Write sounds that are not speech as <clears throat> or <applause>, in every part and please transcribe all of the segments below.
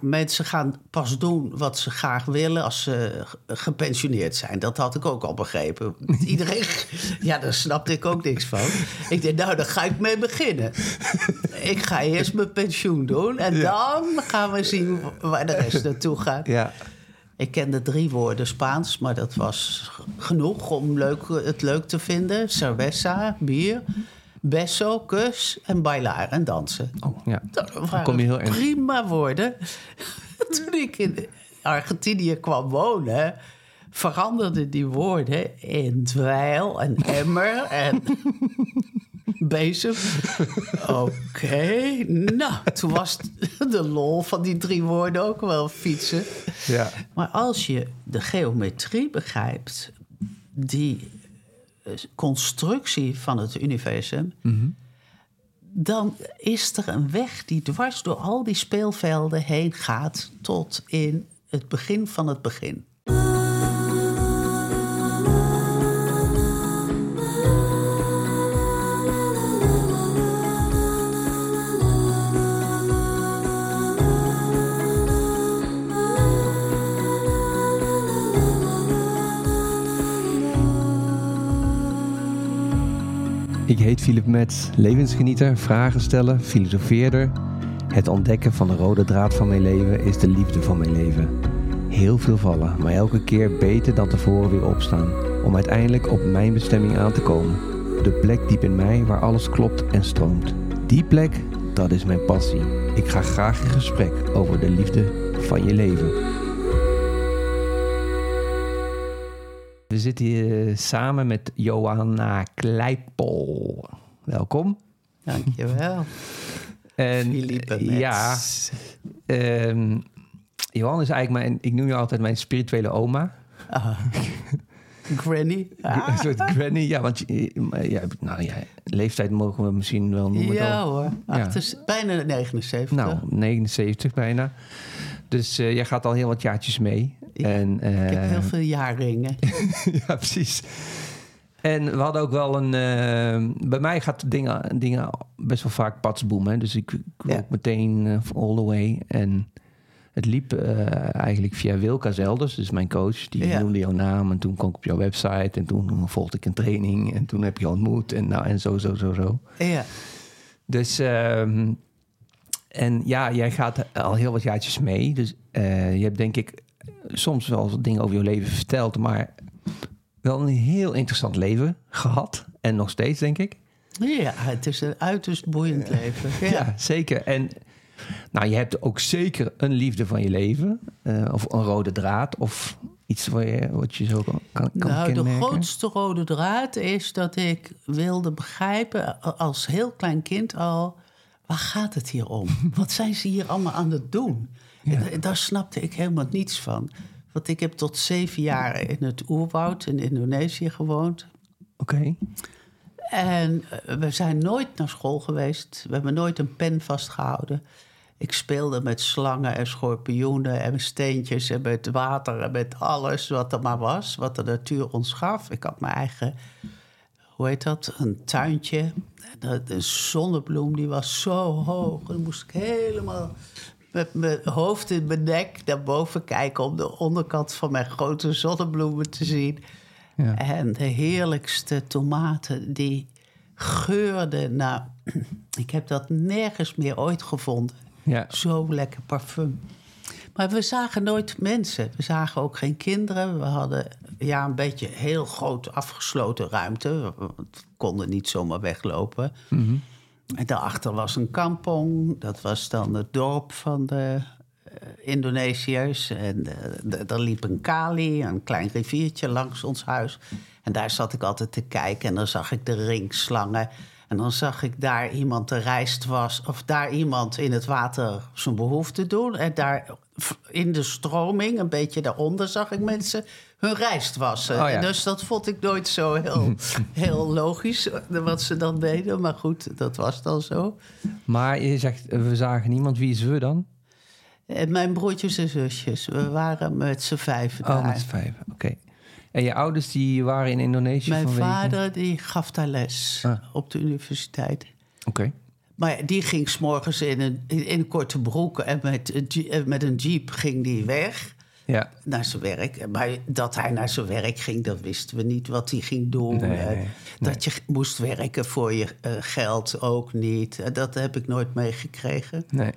Mensen gaan pas doen wat ze graag willen als ze gepensioneerd zijn. Dat had ik ook al begrepen. <laughs> Iedereen, ja, daar snapte ik ook niks van. Ik dacht, nou, daar ga ik mee beginnen. Ik ga eerst mijn pensioen doen en dan gaan we zien waar de rest naartoe gaat. Ja. Ik kende drie woorden Spaans, maar dat was genoeg om leuk, het leuk te vinden. Cerveza, bier, beso, kus en bailar en dansen. Oh, ja. Dat kom je heel erg. prima woorden. <laughs> Toen ik in Argentinië kwam wonen, veranderden die woorden in dweil en emmer en <laughs> bezem. Oké, nou, toen was de lol van die drie woorden ook wel fietsen. Ja. Maar als je de geometrie begrijpt, die constructie van het universum, dan is er een weg die dwars door al die speelvelden heen gaat tot in het begin van het begin. Ik heet Philip Metz, levensgenieter, vragen stellen, filosofeerder. Het ontdekken van de rode draad van mijn leven is de liefde van mijn leven. Heel veel vallen, maar elke keer beter dan tevoren weer opstaan. Om uiteindelijk op mijn bestemming aan te komen. De plek diep in mij waar alles klopt en stroomt. Die plek, dat is mijn passie. Ik ga graag in gesprek over de liefde van je leven. We zitten hier samen met Johanna Kleipel. Welkom. Dankjewel. <laughs> En Philippe eh, ja, ehm, Johan is eigenlijk mijn, ik noem je altijd mijn spirituele oma. Ah. <laughs> Granny. Ah. Een soort granny. Ja, want je- maar ja, nou ja, leeftijd mogen we misschien wel noemen. Ja dan. hoor, Achter- bijna 79. Nou, 79 bijna. Dus eh, jij gaat al heel wat jaartjes mee. Ja, en, ik heb eh, heel veel jaarringen. <laughs> ja, precies. En we hadden ook wel een... eh, bij mij gaat dingen, dingen best wel vaak patsboom. Hè? Dus ik, ik Ja. meteen eh, all the way. En het liep eh, eigenlijk via Wilka Zelders, dus mijn coach. Die Ja. noemde jouw naam en toen kwam ik op jouw website. En toen volgde ik een training en toen heb je ontmoet. En, nou, en zo, zo, zo, zo. Ja, Dus... ehm, en ja, jij gaat al heel wat jaartjes mee. Dus eh, je hebt denk ik soms wel dingen over je leven verteld, maar wel een heel interessant leven gehad. En nog steeds, denk ik. ja, het is een uiterst boeiend leven. <laughs> Ja, Ja. zeker. En nou, je hebt ook zeker een liefde van je leven. eh, of een rode draad. Of iets je, wat je zo kan, kan, Nou, de kenmerken. grootste rode draad is dat ik wilde begrijpen, als heel klein kind al, waar gaat het hier om? <laughs> Wat zijn ze hier allemaal aan het doen? En Daar snapte ik helemaal niets van. Want ik heb tot zeven jaar in het oerwoud in Indonesië gewoond. Oké. En eh, we zijn nooit naar school geweest. We hebben nooit een pen vastgehouden. Ik speelde met slangen en schorpioenen en steentjes en met water en met alles wat er maar was, wat de natuur ons gaf. Ik had mijn eigen, hoe heet dat, een tuintje. De, de zonnebloem die was zo hoog. En dan moest ik helemaal met mijn hoofd in mijn nek naar boven kijken om de onderkant van mijn grote zonnebloemen te zien. Ja. En de heerlijkste tomaten die geurden naar... <clears throat> Ik heb dat nergens meer ooit gevonden. Ja. Zo lekker parfum. Maar we zagen nooit mensen. We zagen ook geen kinderen. We hadden ja, een beetje heel groot afgesloten ruimte. We konden niet zomaar weglopen. En daarachter was een kampong. Dat was dan het dorp van de eh, Indonesiërs. En eh, d- er liep een kali, een klein riviertje langs ons huis. En daar zat ik altijd te kijken. En dan zag ik de ringslangen. En dan zag ik daar iemand de rijst was... of daar iemand in het water zijn behoefte doen. En daar in de stroming, een beetje daaronder... zag ik mensen hun rijst wassen. Oh ja. Dus dat vond ik nooit zo heel, <laughs> heel logisch, eh, wat ze dan deden. Maar goed, dat was dan zo. Maar je zegt, eh, we zagen niemand. Wie is we dan? En mijn broertjes en zusjes, we waren met z'n vijven Oh, daar. met z'n vijf. Oké. En je ouders die waren in Indonesië Mijn vanwege... vader die gaf daar les Ah. op de universiteit. Oké. Maar die ging s'morgens in een, in een korte broek en met, eh, met een jeep ging die weg Ja. naar zijn werk. Maar dat hij naar zijn werk ging, dat wisten we niet wat hij ging doen. Nee, Eh, nee, Dat je moest werken voor je eh, geld ook niet. Dat heb ik nooit meegekregen. Nee.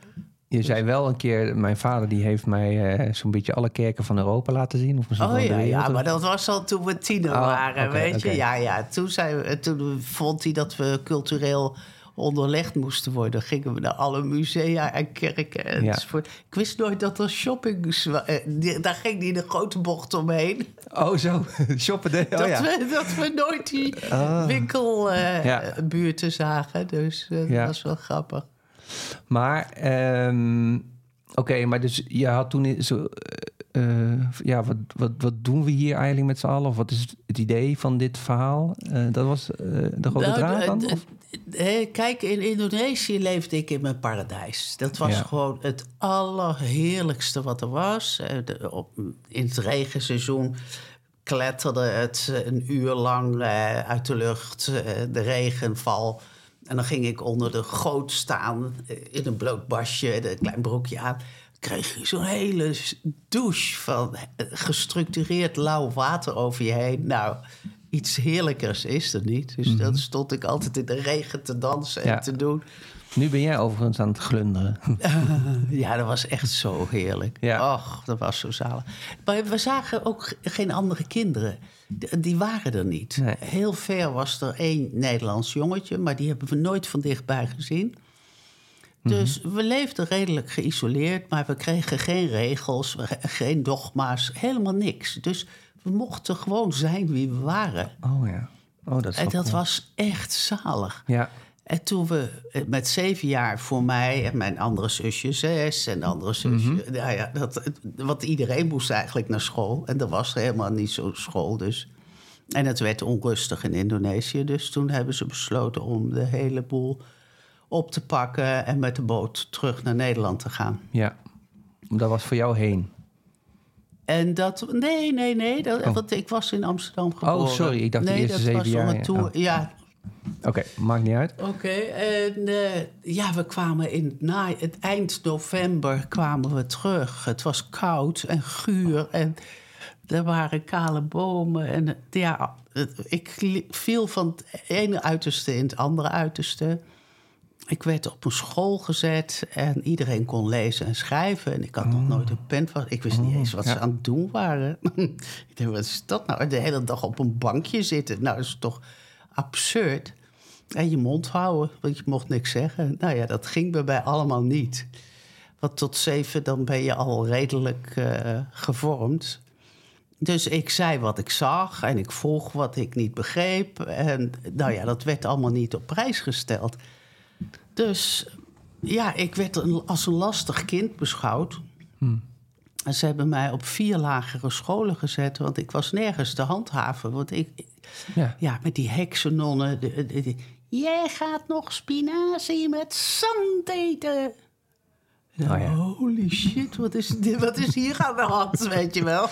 Je zei wel een keer, mijn vader die heeft mij zo'n beetje alle kerken van Europa laten zien. Of misschien Oh ja, wereld. ja, maar dat was al toen we tiener Oh, waren, weet je. Ja, ja, toen, zijn we, toen vond hij dat we cultureel onderlegd moesten worden. Gingen we naar alle musea en kerken enzovoort. Ik wist nooit dat er shoppings... wa- eh, Daar ging die de grote bocht omheen. Oh zo, <laughs> shoppen oh, dat, ja. we, dat we nooit die Ah. Ja. winkelbuurten zagen. Dus eh, Ja. dat was wel grappig. Maar, ehm, oké, maar dus je had toen zo... eh, eh, ja, wat, wat, wat doen we hier eigenlijk met z'n allen? Of wat is het idee van dit verhaal? Eh, dat was eh, de rode Nou, draad dan? Of? Kijk, in Indonesië leefde ik in mijn paradijs. Dat was Ja. gewoon het allerheerlijkste wat er was. Eh, de- op- in het regenseizoen kletterde het een uur lang eh, uit de lucht, eh, de regenval. En dan ging ik onder de goot staan in een bloot basje, een klein broekje aan. Kreeg je zo'n hele douche van gestructureerd lauw water over je heen. Nou, iets heerlijkers is er niet. Dus dan stond ik altijd in de regen te dansen en Ja. te doen. Nu ben jij overigens aan het glunderen. <laughs> Ja, dat was echt zo heerlijk. Ja. Och, dat was zo zalig. Maar we zagen ook ge- geen andere kinderen. Die waren er niet. Nee. Heel ver was er één Nederlands jongetje... maar die hebben we nooit van dichtbij gezien. Dus we leefden redelijk geïsoleerd... maar we kregen geen regels, geen dogma's, helemaal niks. Dus we mochten gewoon zijn wie we waren. Oh ja. Oh, dat is En dat cool. was echt zalig. Ja, En toen we eh, met zeven jaar voor mij en mijn andere zusje zes en de andere zusje. Mhm. Nou ja, dat, want iedereen moest eigenlijk naar school. En er was helemaal niet zo'n school. Dus. En het werd onrustig in Indonesië. Dus toen hebben ze besloten om de hele boel op te pakken en met de boot terug naar Nederland te gaan. ja. Dat was voor jou heen. En dat. Nee, nee, nee. Dat, Oh. Want ik was in Amsterdam geboren. Oh, sorry, ik dacht de nee, eerste dat zeven was om jaar, tour. Oh. Ja, Oké, maakt niet uit. Oké, en eh, ja, we kwamen in het, na, het eind november kwamen we terug. Het was koud en guur en er waren kale bomen. En ja, ik viel van het ene uiterste in het andere uiterste. Ik werd op een school gezet en iedereen kon lezen en schrijven. En ik had nog nooit een pen vast. Ik wist niet eens wat ja. ze aan het doen waren. <laughs> ik dacht, wat is dat nou? De hele dag op een bankje zitten. Nou, dat is toch absurd. En je mond houden, want je mocht niks zeggen. Nou ja, dat ging bij mij allemaal niet. Want tot zeven, dan ben je al redelijk eh, gevormd. Dus ik zei wat ik zag en ik vroeg wat ik niet begreep. En nou ja, dat werd allemaal niet op prijs gesteld. Dus ja, ik werd een- als een lastig kind beschouwd. En ze hebben mij op vier lagere scholen gezet, want ik was nergens te handhaven. Want ik, Ja. ja, met die de- de- de- Jij gaat nog spinazie met zand eten. Oh ja. Holy shit, wat is, dit, wat is hier aan de hand, <laughs> weet je wel?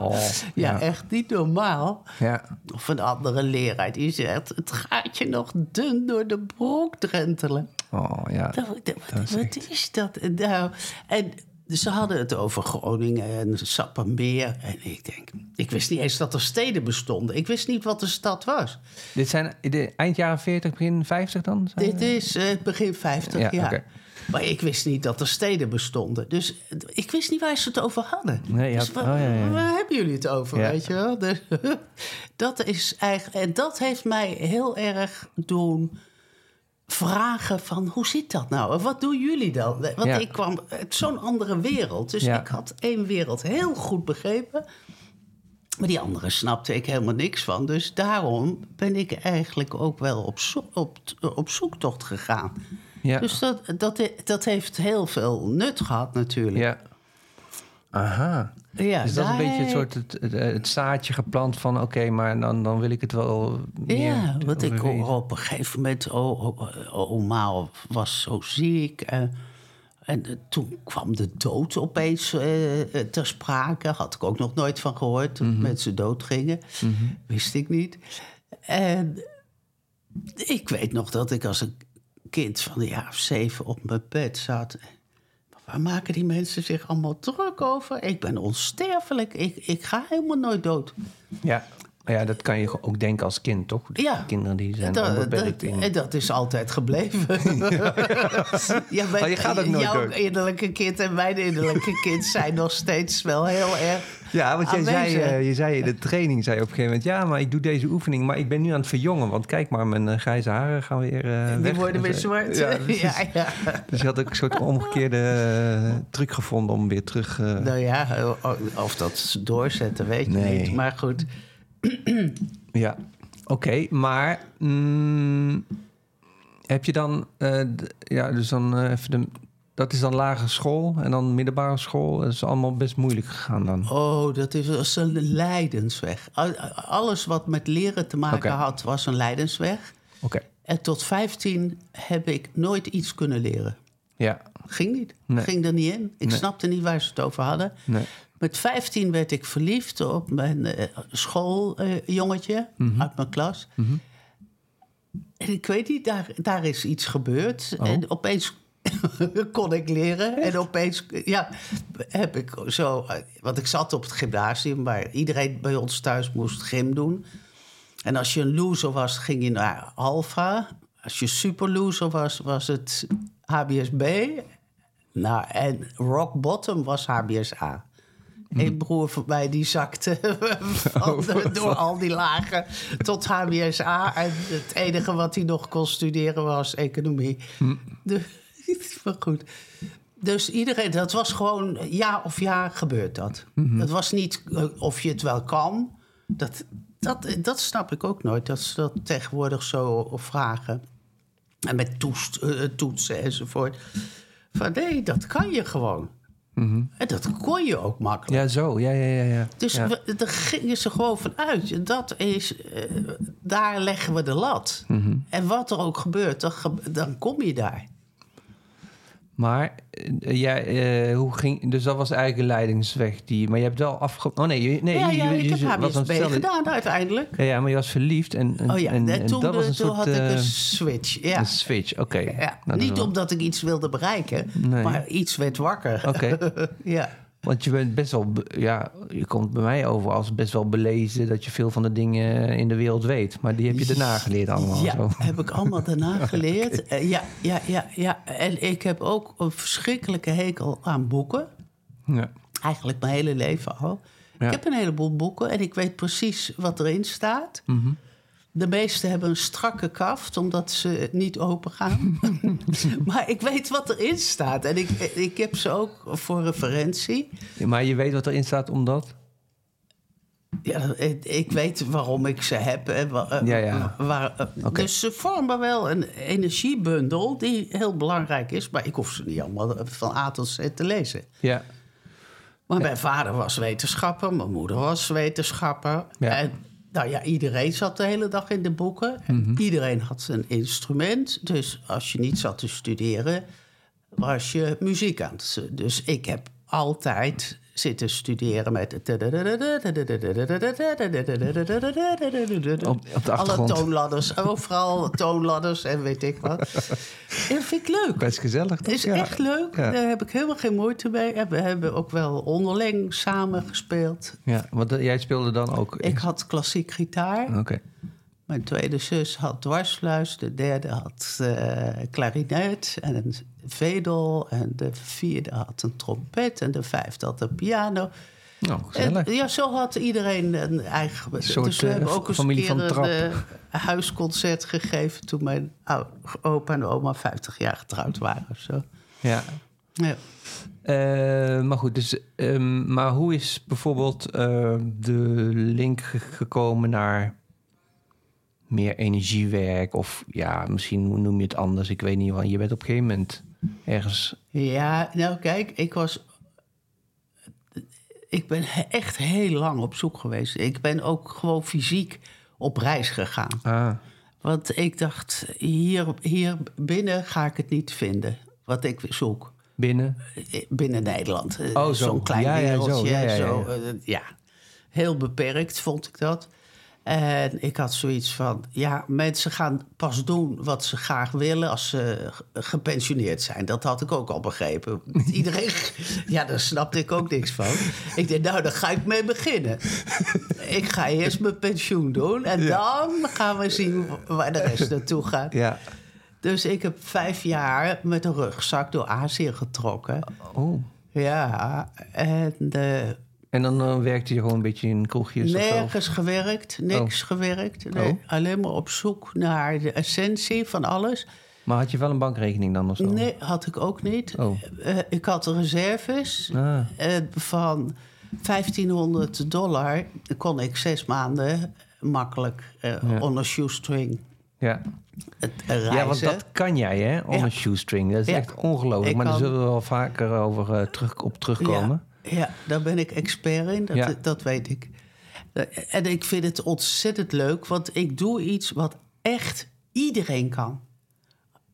Oh, <laughs> ja, echt niet normaal. Ja. Of een andere leraar die zegt... het gaat je nog dun door de broek drentelen. Oh ja. Dat- dat- dat wat is wat echt- is dat? Nou, en ze hadden het over Groningen en Sappemeer. En ik denk, ik wist niet eens dat er steden bestonden. Ik wist niet wat de stad was. Dit zijn de eind jaren 40, begin 50 dan? Dit is eh, begin 50 Ja, oké. Maar ik wist niet dat er steden bestonden. Dus ik wist niet waar ze het over hadden. Nee, dus had- waar, oh, ja, ja. waar hebben jullie het over, weet je wel? Dus, <laughs> dat is eigenlijk... En dat heeft mij heel erg doen vragen van... hoe zit dat nou? En wat doen jullie dan? Want Ja. ik kwam uit zo'n andere wereld. Dus Ja. ik had één wereld heel goed begrepen... Maar die andere snapte ik helemaal niks van. Dus daarom ben ik eigenlijk ook wel op, zo- op, op zoektocht gegaan. Ja. Dus dat, dat, dat heeft heel veel nut gehad natuurlijk. Ja. Aha. Ja, dus dat is een beetje het soort het, het, het zaadje geplant van... oké, maar dan, dan wil ik het wel meer... Ja, want ik op een gegeven moment... Oh, oh, oh, oma was zo ziek. En, en eh, toen kwam de dood opeens eh, eh, ter sprake. Had ik ook nog nooit van gehoord. Dat mensen dood gingen. Wist ik niet. En ik weet nog dat ik als een kind van de jaar of zeven op mijn bed zat. Waar maken die mensen zich allemaal druk over? Ik ben onsterfelijk. Ik, ik ga helemaal nooit dood. Ja. Maar ja, dat kan je ook denken als kind, toch? De Ja. Kinderen die zijn Dat, onbeperkt dat, in... en dat is altijd gebleven. <laughs> ja, Maar je gaat ook nooit jouw dood. innerlijke kind en mijn innerlijke kind zijn nog steeds wel heel erg. Ja, want jij zei, eh, je zei in de training, zei op een gegeven moment... ja, maar ik doe deze oefening, maar ik ben nu aan het verjongen. Want kijk maar, mijn eh, grijze haren gaan weer eh, Die weg. worden weer Dus, zwart. Ja, <laughs> <laughs> ja, ja. Dus je had ook een soort omgekeerde truc gevonden om weer terug... Nou ja, of dat doorzetten, weet je Nee. niet. Maar goed, Ja, oké. maar mm, heb je dan... eh, ja, dus dan eh, even de... Dat is dan lagere school en dan middelbare school. Dat is allemaal best moeilijk gegaan dan. oh, dat is, een lijdensweg. Al- Alles wat met leren te maken had, was een lijdensweg. Oké, En tot 15 heb ik nooit iets kunnen leren. ja. Ging niet. Nee. Ging er niet in. Ik Nee. snapte niet waar ze het over hadden. Nee. Met 15 werd ik verliefd op mijn eh, schooljongetje Mhm. uit mijn klas. En ik weet niet, daar, daar is iets gebeurd. Oh. En opeens <laughs> kon ik leren. En opeens ja, heb ik zo... Want ik zat op het gymnasium... waar iedereen bij ons thuis moest gym doen. En als je een loser was, ging je naar Alpha. Als je super loser was, was het HBSB. Nou, en rock bottom was HBSA. Eén broer van mij die zakte <laughs> van de- door al die lagen tot HBSA. En het enige wat hij nog kon studeren was economie. De, maar goed. Dus iedereen, dat was gewoon jaar of jaar gebeurt dat. Het was niet eh, of je het wel kan. Dat, dat, dat snap ik ook nooit, dat ze dat tegenwoordig zo vragen. En met toest, eh, toetsen enzovoort. Van nee, dat kan je gewoon. En dat kon je ook makkelijk. Ja, zo. Ja, ja, ja. ja. Dus ja. we, daar gingen ze gewoon van uit. Dat is, eh, daar leggen we de lat. Mhm. En wat er ook gebeurt, dan, dan kom je daar. Maar eh, jij, eh, hoe ging... Dus dat was eigenlijk een leidingsweg. Die, maar je hebt wel afge... Oh nee, je, nee ja, ja, je- ik je- heb wat dan HBSB gedaan uiteindelijk. Ja, ja, maar je was verliefd en, en, Oh ja, en, en, en toen, dat was een toen soort... had ik eh, een switch. Ja. Een switch, oké. Ja, Nou, niet wel- omdat ik iets wilde bereiken, Nee. maar iets werd wakker. Oké. <laughs> ja. Want je bent best wel, ja, je komt bij mij over als best wel belezen dat je veel van de dingen in de wereld weet. Maar die heb je daarna geleerd allemaal. Ja, Zo. heb ik allemaal <laughs> daarna geleerd. Eh, ja, ja, ja, ja. En ik heb ook een verschrikkelijke hekel aan boeken. Ja. Eigenlijk mijn hele leven al. Ja. Ik heb een heleboel boeken en ik weet precies wat erin staat. Mhm. De meeste hebben een strakke kaft, omdat ze niet open gaan. <laughs> maar ik weet wat erin staat. En ik, ik heb ze ook voor referentie. Maar je weet wat erin staat omdat? Ja, ik- weet waarom ik ze heb. En wa- eh, Ja, ja. Waar, eh. Dus ze vormen wel een energiebundel die heel belangrijk is. Maar ik hoef ze niet allemaal van A tot Z te lezen. Ja. Maar mijn vader was wetenschapper, mijn moeder was wetenschapper. Ja. En nou ja, iedereen zat de hele dag in de boeken. En Mhm. Iedereen had een instrument. Dus als je niet zat te studeren, was je muziek aan het... Dus ik heb altijd zitten studeren met... Op- op de Alle toonladders, overal toonladders en weet ik wat. En dat vind ik leuk. Best gezellig. Het is Ja. echt leuk. Ja. Daar heb ik helemaal geen moeite mee. En we hebben ook wel onderling samen gespeeld. Ja, want eh, jij speelde dan ook. Ik had klassiek gitaar. Oké. Mijn tweede zus had dwarsfluis. De derde had eh klarinet en vedel. En de vierde had een trompet. En de vijfde had een piano. Nou, gezellig. En, ja, zo had iedereen een eigen... soort, dus we eh, hebben ook eens familie een keer van een Trap. eh, huisconcert gegeven... toen mijn opa en oma 50 jaar getrouwd waren of zo. Ja. Ja. Eh, maar goed, dus, ehm, maar hoe is bijvoorbeeld eh, de link ge- gekomen naar meer energiewerk? Of ja, misschien noem je het anders? Ik weet niet, want je bent op een gegeven moment ergens... Ja, nou kijk, ik was. Ik ben echt heel lang op zoek geweest. Ik ben ook gewoon fysiek op reis gegaan. Ah, Want ik dacht, hier, hier binnen ga ik het niet vinden. Wat ik zoek. binnen? Binnen Nederland. Oh, zo. Zo'n klein Ja, ja, zo. wereldje. Ja, ja, ja, zo, ja. eh, ja. Heel beperkt vond ik dat. En ik had zoiets van, ja, mensen gaan pas doen wat ze graag willen als ze gepensioneerd zijn. Dat had ik ook al begrepen. <laughs> Iedereen, ja, daar snapte ik ook niks van. Ik dacht, nou, daar ga ik mee beginnen. Ik ga eerst mijn pensioen doen en dan gaan we zien waar de rest naartoe gaat. Ja. Dus ik heb vijf jaar met een rugzak door Azië getrokken. Oh. Ja, en eh, En dan eh, werkte je gewoon een beetje in kroegjes of nergens gewerkt, niks gewerkt. Nee, Oh. Alleen maar op zoek naar de essentie van alles. Maar had je wel een bankrekening dan of zo? Nee, had ik ook niet. Oh. Eh, ik had reserves Ah. eh, van 1500 dollar. Kon ik zes maanden makkelijk Ja. on a shoestring Ja. ja, want dat kan jij, hè? On Ja. a shoestring. Dat is Ja. echt ongelooflijk. Ik Maar daar kan- zullen we wel vaker over, terug, op terugkomen. Ja, daar ben ik expert in, dat, Ja. dat weet ik. Eh, En ik vind het ontzettend leuk, want ik doe iets wat echt iedereen kan.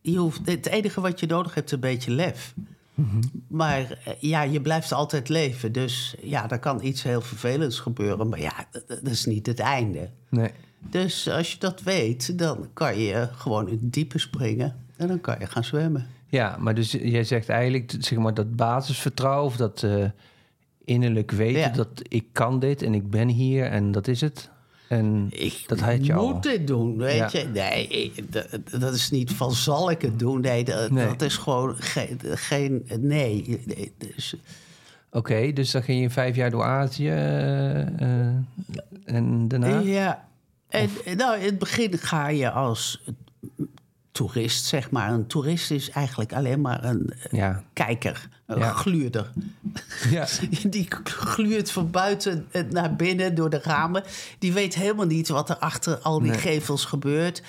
Je hoeft, het enige wat je nodig hebt is een beetje lef. Mhm. Maar eh, ja, je blijft altijd leven. Dus ja, er kan iets heel vervelends gebeuren. Maar ja, dat, is niet het einde. Nee. Dus als je dat weet, dan kan je gewoon in het diepe springen. En dan kan je gaan zwemmen. Ja, maar dus jij zegt eigenlijk zeg maar, dat basisvertrouwen of dat eh, innerlijk weten Ja. dat ik kan dit en ik ben hier en dat is het. En Ik dat had je al. moet dit doen, weet Ja. je. Nee, ik- dat, dat is niet van zal ik het doen. Nee, dat, Nee. dat is gewoon geen, geen nee. Nee, Dus, Oké, dus dan ging je vijf jaar door Azië eh, eh, en daarna? ja. En nou, in het begin ga je als toerist, zeg maar. Een toerist is eigenlijk alleen maar een eh, Ja. kijker, Ja. gluurder. Ja. <laughs> Die gluurt van buiten naar binnen door de ramen. Die weet helemaal niet wat er achter al die Nee. gevels gebeurt.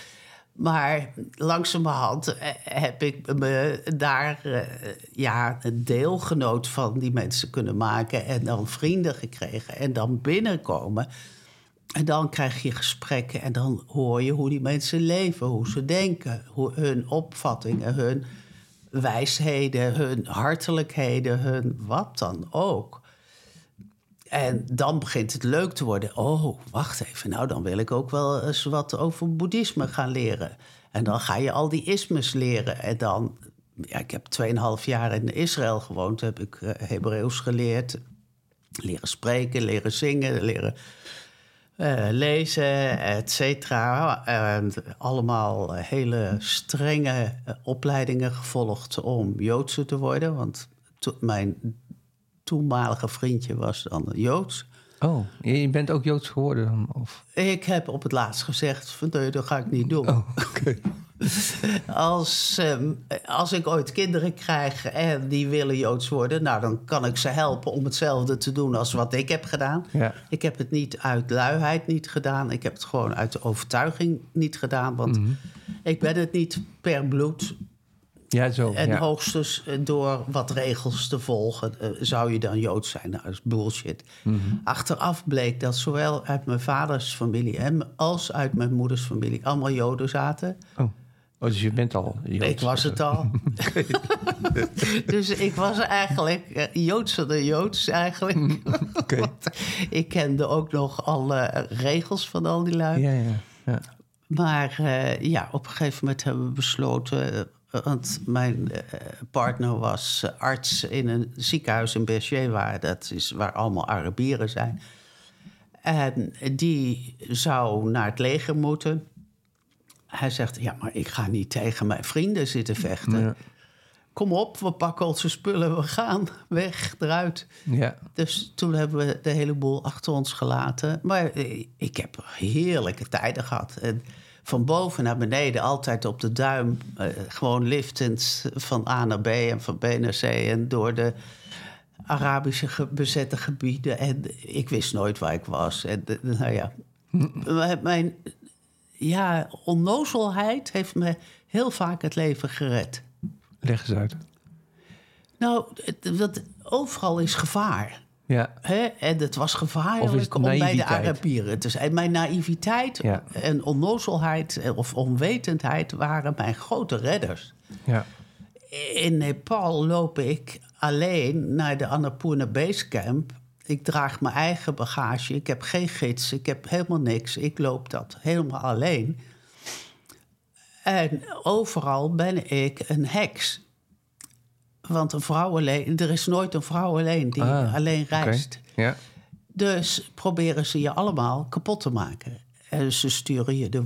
Maar langzamerhand eh, heb ik me daar eh, ja, een deelgenoot van die mensen kunnen maken. En dan vrienden gekregen. En dan binnenkomen. En dan krijg je gesprekken en dan hoor je hoe die mensen leven, hoe ze denken, hoe hun opvattingen, hun wijsheden, hun hartelijkheden, hun wat dan ook. En dan begint het leuk te worden. Oh, wacht even. Nou, dan wil ik ook wel eens wat over boeddhisme gaan leren. En dan ga je al die ismes leren. En dan, ja, ik heb 2,5 jaar in Israël gewoond. Heb ik uh, Hebreeuws geleerd. Leren spreken, leren zingen, leren uh, lezen, et cetera. En allemaal hele strenge uh, opleidingen gevolgd om Joodse te worden. Want to mijn toenmalige vriendje was dan Joods. Oh, je bent ook Joods geworden dan? Of? Ik heb op het laatst gezegd, van, dat ga ik niet doen. Oh, oké. <laughs> Als, um, als ik ooit kinderen krijg en die willen Joods worden... nou, dan kan ik ze helpen om hetzelfde te doen als wat ik heb gedaan. Ja. Ik heb het niet uit luiheid niet gedaan. Ik heb het gewoon uit de overtuiging niet gedaan. Want Mhm. ik ben het niet per bloed. Ja, zo. En ja. hoogstens eh, door wat regels te volgen eh, zou je dan Joods zijn. Nou, dat is bullshit. Mhm. Achteraf bleek dat zowel uit mijn vaders familie en als uit mijn moeders familie allemaal Joden zaten. Oh. Oh, dus je bent al Joods. Ik was het al. <laughs> <laughs> dus ik was eigenlijk uh, Joodser dan Joods eigenlijk. Oké. <laughs> ik kende ook nog alle regels van al die lui. Ja, ja. ja. Maar uh, ja, op een gegeven moment hebben we besloten... Uh, want mijn partner was arts in een ziekenhuis in Berger... Waar, dat is waar allemaal Arabieren zijn. En die zou naar het leger moeten... Hij zegt, ja, maar ik ga niet tegen mijn vrienden zitten vechten. Ja. Kom op, we pakken onze spullen, we gaan weg, eruit. Ja. Dus toen hebben we de hele boel achter ons gelaten. Maar ik heb heerlijke tijden gehad. En van boven naar beneden, altijd op de duim. Uh, gewoon liftend van A naar B en van B naar C. En door de Arabische ge bezette gebieden. En ik wist nooit waar ik was. En nou ja, mijn ja, onnozelheid heeft me heel vaak het leven gered. Leg eens uit. Nou, dat, overal is gevaar. Ja. Hè? En het was gevaarlijk om bij de Arabieren te zijn. Mijn naïviteit ja. en onnozelheid of onwetendheid waren mijn grote redders. Ja. In Nepal loop ik alleen naar de Annapurna Basecamp. Ik draag mijn eigen bagage. Ik heb geen gids. Ik heb helemaal niks. Ik loop dat helemaal alleen. En overal ben ik een heks. Want een vrouw alleen, er is nooit een vrouw alleen die Ah, alleen reist. Ja. Dus proberen ze je allemaal kapot te maken. En ze sturen je de,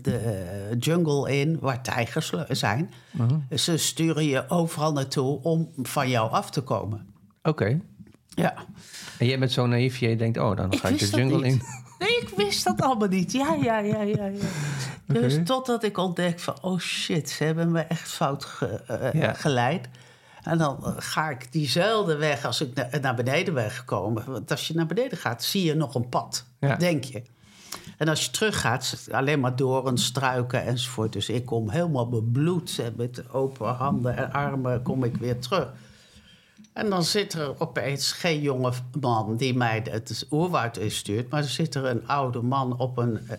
de jungle in waar tijgers zijn. Mhm. Ze sturen je overal naartoe om van jou af te komen. Oké. Ja. En jij bent zo naïef, je denkt, oh, dan ga ik de jungle in. <laughs> Nee, ik wist dat allemaal niet. Ja, ja, ja, ja. ja. Dus totdat ik ontdek van... oh shit, ze hebben me echt fout ge- eh, Ja. geleid. En dan eh, ga ik diezelfde weg als ik na- naar beneden ben gekomen. Want als je naar beneden gaat, zie je nog een pad, Ja. denk je. En als je teruggaat, alleen maar door een struiken enzovoort. Dus ik kom helemaal bebloed en met open handen en armen kom ik weer terug. En dan zit er opeens geen jonge man die mij het oerwoud instuurt... maar er zit er een oude man op een, eh,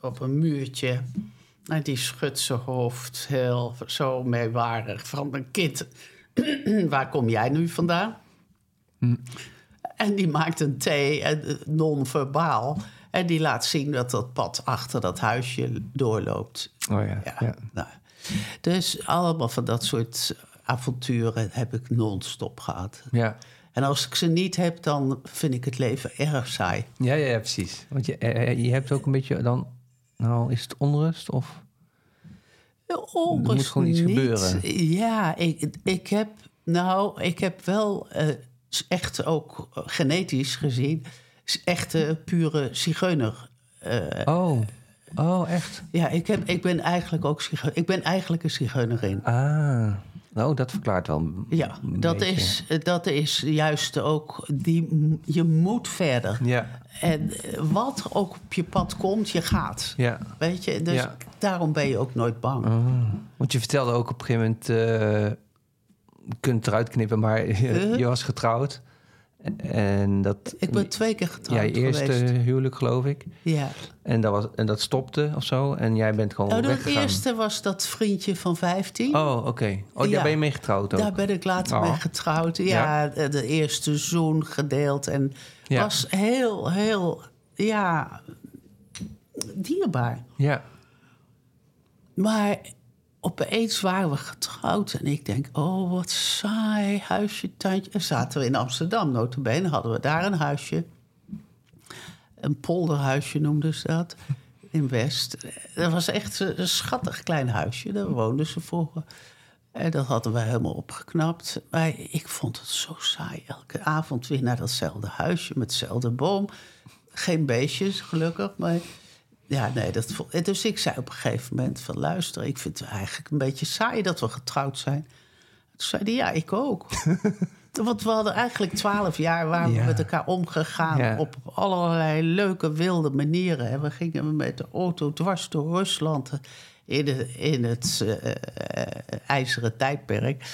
op een muurtje... en die schudt zijn hoofd heel zo meewarig van een kind. <clears throat> Waar kom jij nu vandaan? En die maakt een thee, en, eh, non-verbaal... en die laat zien dat dat pad achter dat huisje doorloopt. Oh ja. Ja, ja. Nou, dus allemaal van dat soort avonturen heb ik non-stop gehad. Ja. En als ik ze niet heb, dan vind ik het leven erg saai. Ja, ja, precies. Want je, eh, je hebt ook een beetje dan... Nou, is het onrust of... Oh, Er moet gewoon iets gebeuren. Ja, ik, ik heb... Nou, ik heb wel eh, echt ook eh, genetisch gezien... echte pure zigeuner. eh, Oh, oh echt? ja, ik, heb, ik ben eigenlijk ook Ik ben eigenlijk een zigeunerin. Ah, nou, dat verklaart wel Ja, dat beetje. is, dat is juist ook... Die, je moet verder. Ja, En eh, wat ook op je pad komt, je gaat. ja. Weet je, dus Ja. daarom ben je ook nooit bang. Ah. Want je vertelde ook op een gegeven moment... eh, je kunt eruit knippen, maar <laughs> je, je was getrouwd. En dat... Ik ben twee keer getrouwd Ja, je eerste geweest. huwelijk, geloof ik. Ja. En dat, was, en dat stopte of zo. En jij bent gewoon Nou, de weggegaan. eerste was dat vriendje van 15. Oh, oké. Oh, daar Ja. ben je mee getrouwd ook? Daar ben ik later Oh. mee getrouwd. Ja, de- de eerste zoen gedeeld. En Ja. was heel, heel, ja, dierbaar. Ja. Maar opeens waren we getrouwd en ik denk, oh wat saai, huisje, tuintje. En zaten we in Amsterdam, notabene, hadden we daar een huisje. Een polderhuisje noemden ze dat, in West. Dat was echt een schattig klein huisje, daar woonden ze vroeger. En dat hadden we helemaal opgeknapt. Maar ik vond het zo saai, elke avond weer naar datzelfde huisje met dezelfde boom. Geen beestjes, gelukkig, maar... Ja, nee, dat, en dus ik zei op een gegeven moment van... luister, ik vind het eigenlijk een beetje saai dat we getrouwd zijn. Toen zei hij, ja, ik ook. <laughs> Want we hadden eigenlijk twaalf jaar waar Ja. we met elkaar omgegaan... Ja. op allerlei leuke, wilde manieren. En we gingen met de auto dwars door Rusland... in, de, in het eh, eh, ijzeren tijdperk.